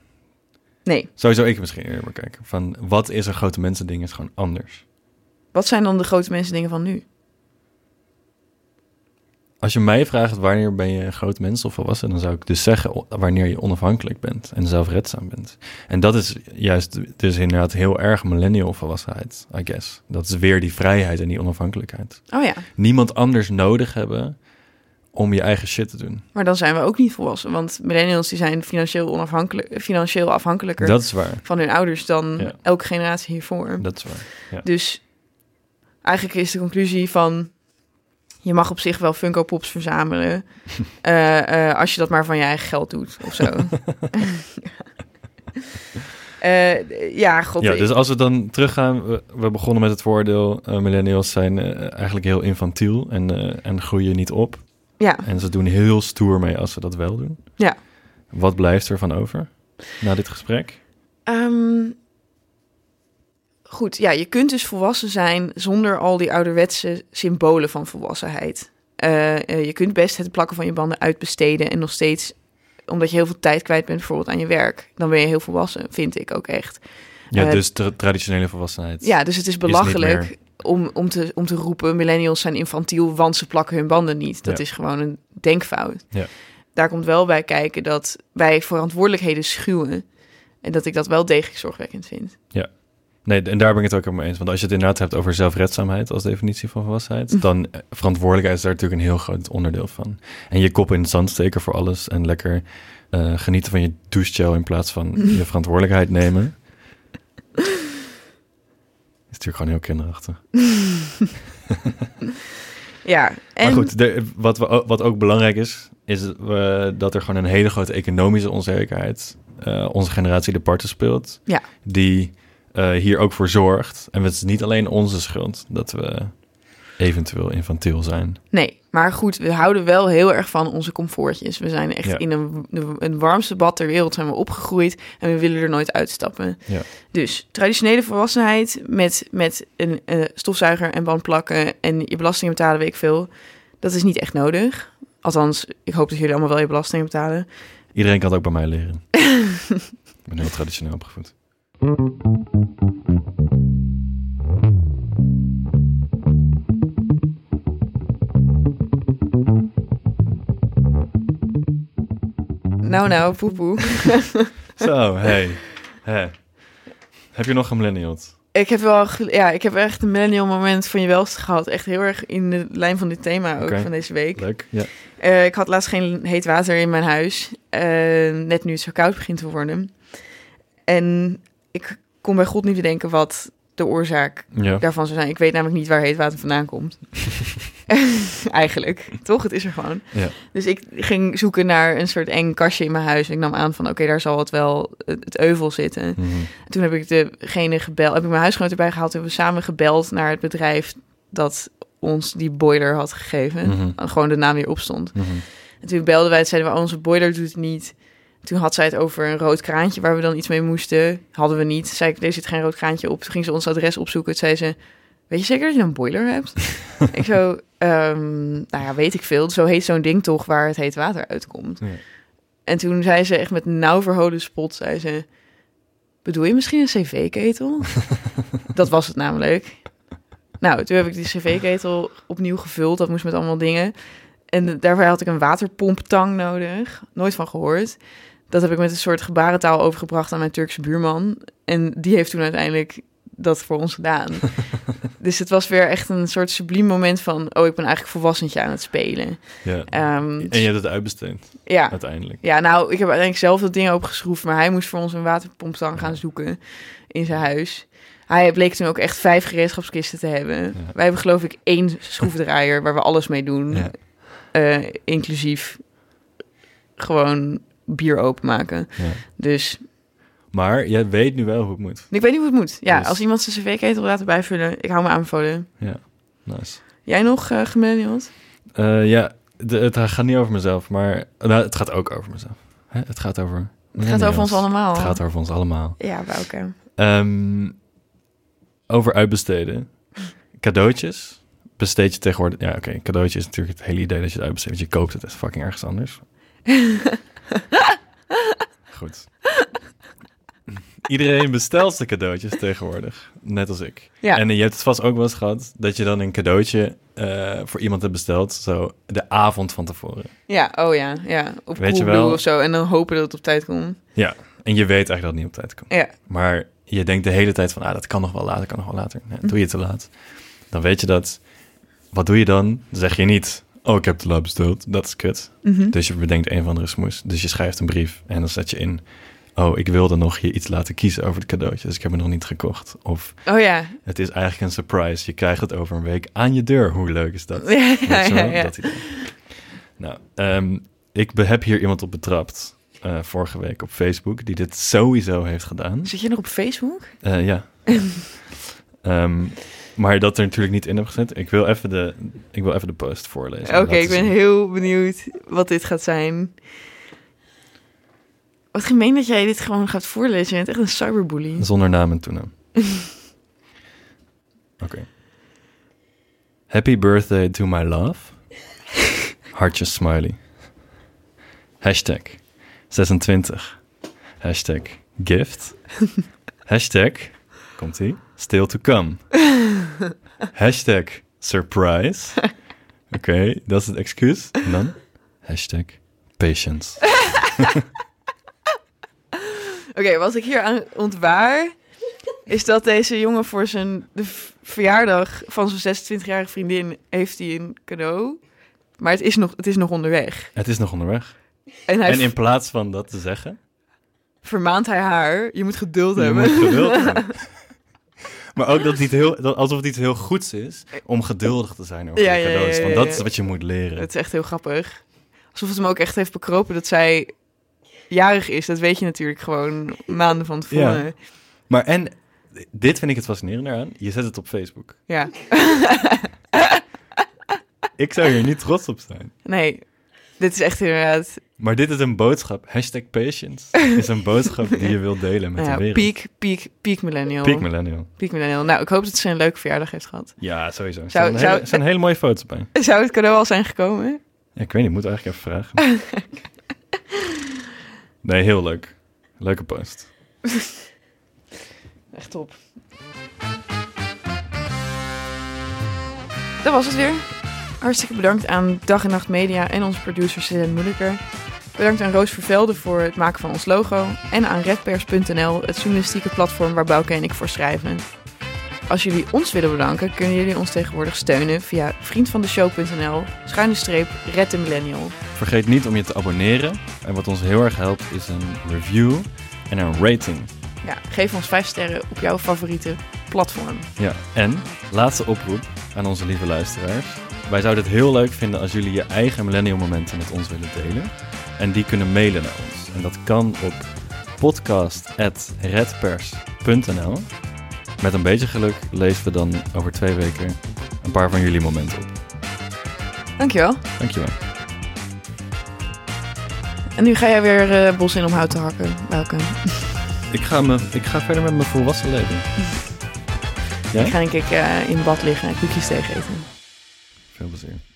S2: Nee,
S1: Sowieso ik misschien eerder kijken. Van wat is een grote mensen ding is gewoon anders.
S2: wat zijn dan de grote mensen dingen van nu?
S1: Als je mij vraagt wanneer ben je een groot mens of volwassen, dan zou ik dus zeggen wanneer je onafhankelijk bent en zelfredzaam bent. En dat is juist dus inderdaad heel erg millennial volwassenheid, I guess. Dat is weer die vrijheid en die onafhankelijkheid.
S2: Oh ja,
S1: Niemand anders nodig hebben om je eigen shit te doen.
S2: maar dan zijn we ook niet volwassen, want millennials die zijn financieel onafhankelijk, financieel afhankelijker
S1: Dat is waar.
S2: van hun ouders dan
S1: Ja.
S2: elke generatie hiervoor.
S1: Dat is waar.
S2: Dus eigenlijk is de conclusie van... je mag op zich wel Funko Pops verzamelen... [laughs] eh, eh, als je dat maar van je eigen geld doet of zo. [laughs] [laughs] Eh, ja, god.
S1: Ja, dus als we dan teruggaan, we, we begonnen met het voordeel, millennials zijn eigenlijk heel infantiel en, en groeien niet op.
S2: ja,
S1: En ze doen heel stoer mee als ze dat wel doen.
S2: Ja.
S1: Wat blijft er van over na dit gesprek?
S2: Ehm, goed, ja, je kunt dus volwassen zijn zonder al die ouderwetse symbolen van volwassenheid. Eh, eh, je kunt best het plakken van je banden uitbesteden en nog steeds, omdat je heel veel tijd kwijt bent bijvoorbeeld aan je werk, dan ben je heel volwassen, vind ik ook echt.
S1: Ja,
S2: Eh,
S1: dus tra- traditionele volwassenheid.
S2: Ja, dus het is belachelijk om, om, te, om te roepen, millennials zijn infantiel, want ze plakken hun banden niet. Dat
S1: Ja.
S2: is gewoon een denkfout.
S1: Ja.
S2: Daar komt wel bij kijken dat wij verantwoordelijkheden schuwen. En dat ik dat wel degelijk zorgwekkend vind.
S1: Nee, en daar ben ik het ook helemaal mee eens. Want als je het inderdaad hebt over zelfredzaamheid als definitie van volwassenheid,
S2: Mhm.
S1: dan eh, verantwoordelijkheid is daar natuurlijk een heel groot onderdeel van. En je kop in het zand steken voor alles en lekker eh, genieten van je douchegel in plaats van [laughs] je verantwoordelijkheid nemen. Natuurlijk gewoon heel kinderachtig. [laughs]
S2: Ja, en
S1: Maar goed, de, wat, we, wat ook belangrijk is, is dat er gewoon een hele grote economische onzekerheid eh, onze generatie de parten speelt.
S2: Ja.
S1: Die eh, hier ook voor zorgt. En het is niet alleen onze schuld dat we eventueel infantiel zijn.
S2: nee, maar goed, we houden wel heel erg van onze comfortjes. We zijn echt
S1: Ja.
S2: in een, een warmste bad ter wereld zijn we opgegroeid en we willen er nooit uitstappen.
S1: Ja.
S2: Dus traditionele volwassenheid met, met een eh, stofzuiger en bandplakken en je belastingen betalen, weet ik veel. Dat is niet echt nodig. Althans, ik hoop dat jullie allemaal wel je belastingen betalen.
S1: Iedereen kan het ook bij mij leren. [laughs] ik ben heel traditioneel opgevoed.
S2: Nou, nou, poepoe. [laughs]
S1: Zo, hey. Heb je nog een millennial?
S2: Ik heb wel, ja, ik heb echt een millennial moment van je welste gehad. Echt heel erg in de lijn van dit thema ook van deze week.
S1: Leuk. Ja.
S2: Eh, ik had laatst geen heet water in mijn huis. eh, net nu het zo koud begint te worden. En ik kon bij God niet bedenken wat de oorzaak
S1: ja.
S2: daarvan zou zijn. Ik weet namelijk niet waar heet water vandaan komt. [laughs] [laughs] Eigenlijk, toch? Het is er gewoon.
S1: Ja.
S2: Dus ik ging zoeken naar een soort eng kastje in mijn huis. Ik nam aan van, oké, daar zal het wel het, het euvel zitten.
S1: Mhm.
S2: Toen heb ik degene gebeld, heb ik mijn huisgenoot erbij gehaald. Hebben we samen gebeld naar het bedrijf dat ons die boiler had gegeven.
S1: Mhm.
S2: Gewoon de naam weer opstond.
S1: Mhm.
S2: En toen belden wij, het zeiden we, oh, onze boiler doet het niet. Toen had zij het over een rood kraantje waar we dan iets mee moesten. Hadden we niet. Zei ik, er zit geen rood kraantje op. Toen ging ze ons adres opzoeken. Toen zei ze, weet je zeker dat je een boiler hebt? [laughs] ik zo, ehm, nou ja, weet ik veel. Zo heet zo'n ding toch waar het heet water uitkomt.
S1: Ja.
S2: En toen zei ze echt met nauw verholen spot, zei ze... Bedoel je misschien een cv-ketel? [laughs] dat was het namelijk. Nou, toen heb ik die cv-ketel opnieuw gevuld. Dat moest met allemaal dingen. En daarvoor had ik een waterpomptang nodig. Nooit van gehoord. Dat heb ik met een soort gebarentaal overgebracht aan mijn Turkse buurman. En die heeft toen uiteindelijk dat voor ons gedaan. [laughs] dus het was weer echt een soort subliem moment van... oh, ik ben eigenlijk volwassentje aan het spelen.
S1: ja.
S2: Ehm,
S1: En je hebt het uitbesteed,
S2: ja.
S1: uiteindelijk.
S2: Ja, nou, ik heb uiteindelijk zelf dat ding opgeschroefd, maar hij moest voor ons een waterpomptang gaan zoeken in zijn huis. Hij bleek toen ook echt vijf gereedschapskisten te hebben. Wij hebben geloof ik één schroevendraaier waar we alles mee doen,
S1: Ja.
S2: eh, inclusief gewoon bier openmaken.
S1: Ja.
S2: Dus
S1: Maar jij weet nu wel hoe het moet.
S2: Ik weet niet hoe het moet. Ja,
S1: Dus-
S2: als iemand zijn cv-ketel laten bijvullen, ik hou me aanbevolen.
S1: Nice.
S2: Jij nog uh?
S1: Eh, ja, de, het gaat niet over mezelf, maar nou, het gaat ook over mezelf. Hè? Het gaat over...
S2: Het gaat over ons allemaal.
S1: Het gaat over ons allemaal.
S2: Ja, welke?
S1: Ehm, over uitbesteden. Cadeautjes. Besteed je tegenwoordig... Ja, oké. cadeautje is natuurlijk het hele idee dat je het uitbesteedt. Want je koopt het echt fucking ergens anders. [laughs] Goed. Iedereen bestelt zijn cadeautjes tegenwoordig. Net als ik.
S2: Ja.
S1: En je hebt het vast ook wel eens gehad... dat je dan een cadeautje eh, voor iemand hebt besteld... zo de avond van tevoren.
S2: Ja, oh ja, ja. Op
S1: Weet je wel-
S2: of zo. En dan hopen dat het op tijd komt.
S1: En je weet eigenlijk dat het niet op tijd komt.
S2: Ja.
S1: Maar je denkt de hele tijd van, ah, dat kan nog wel later, kan nog wel later. Ja, doe je te laat. Dan weet je dat. Wat doe je dan? Dan zeg je niet, oh, ik heb te laat besteld. Dat is kut.
S2: Mhm.
S1: Dus je bedenkt een of andere smoes. Dus je schrijft een brief en dan zet je in, oh, ik wilde nog je iets laten kiezen over het cadeautje. Dus ik heb het nog niet gekocht. Of
S2: Oh ja.
S1: het is eigenlijk een surprise. Je krijgt het over een week aan je deur. Hoe leuk is dat? [laughs]
S2: Ja, ja, ja.
S1: Dat. Nou, ehm, ik heb hier iemand op betrapt. eh, vorige week op Facebook, die dit sowieso heeft gedaan.
S2: Zit je nog op Facebook?
S1: Eh, ja. [laughs] Ehm, maar dat er natuurlijk niet in heb gezet. Ik wil even de, ik wil even de post voorlezen.
S2: Oké, ik ben heel benieuwd wat dit gaat zijn. Wat gemeen dat jij dit gewoon gaat voorlezen. Je bent echt een cyberbully.
S1: Zonder naam en toenaam. [laughs] Oké. Happy birthday to my love. Hartjes smiley. Hashtag 26. Hashtag gift. Hashtag, komt ie, still to come. Hashtag surprise. Oké, dat is het excuus. En dan hashtag patience. [laughs]
S2: Oké, wat ik hier aan ontwaar... is dat deze jongen voor zijn de verjaardag van zijn 26-jarige vriendin... heeft hij een cadeau. Maar het is nog, het is nog onderweg.
S1: Het is nog onderweg.
S2: En hij
S1: En in plaats van dat te zeggen,
S2: vermaant hij haar. Je moet geduld
S1: Je
S2: hebben.
S1: moet geduld [laughs] hebben. Maar ook dat het iets heel, dat, alsof het iets heel goeds is om geduldig te zijn over
S2: Ja,
S1: de
S2: ja, ja,
S1: cadeaus.
S2: ja,
S1: Want dat is wat je moet leren.
S2: Het is echt heel grappig. Alsof het hem ook echt heeft bekropen dat zij jarig is. Dat weet je natuurlijk gewoon maanden van tevoren. Ja.
S1: Maar en, dit vind ik het fascinerende aan. Je zet het op Facebook. [laughs] Ik zou hier niet trots op zijn.
S2: Nee, dit is echt inderdaad
S1: Maar dit is een boodschap. Hashtag patience is een boodschap die je wilt delen met
S2: nou ja,
S1: de wereld.
S2: peak, peak, peak millennial.
S1: Peak millennial.
S2: Peak millennial. Nou, ik hoop dat ze een leuke verjaardag heeft gehad.
S1: Ja, sowieso. Er
S2: Zou-
S1: zijn,
S2: zou-
S1: hele, zijn hele mooie foto's bij.
S2: Zou het cadeau al zijn gekomen?
S1: Ja, ik weet niet, ik moet eigenlijk even vragen. [laughs] Nee, heel leuk. Leuke post. [laughs]
S2: Echt top. Dat was het weer. Hartstikke bedankt aan Dag en Nacht Media en onze producer Suzanne Moeilijker. Bedankt aan Roos Vervelde voor het maken van ons logo. En aan redpers.nl, het journalistieke platform waar Bouke en ik voor schrijven. Als jullie ons willen bedanken, kunnen jullie ons tegenwoordig steunen via vriendvandeshow.nl, schuine streep, Red de Millennial.
S1: Vergeet niet om je te abonneren. En wat ons heel erg helpt is een review en een rating.
S2: Ja, geef ons 5 sterren op jouw favoriete platform.
S1: Ja, en laatste oproep aan onze lieve luisteraars. Wij zouden het heel leuk vinden als jullie je eigen millennial momenten met ons willen delen. En die kunnen mailen naar ons. En dat kan op podcast.redpers.nl Met een beetje geluk lezen we dan over twee weken een paar van jullie momenten op.
S2: Dankjewel.
S1: Dankjewel.
S2: En nu ga jij weer eh, bos in om hout te hakken, Bouke. [laughs]
S1: Ik ga, me, ik ga verder met mijn volwassen leven. [laughs] Jij?
S2: Ik ga denk ik eh, in bad liggen en koekjes tegen eten.
S1: Veel plezier.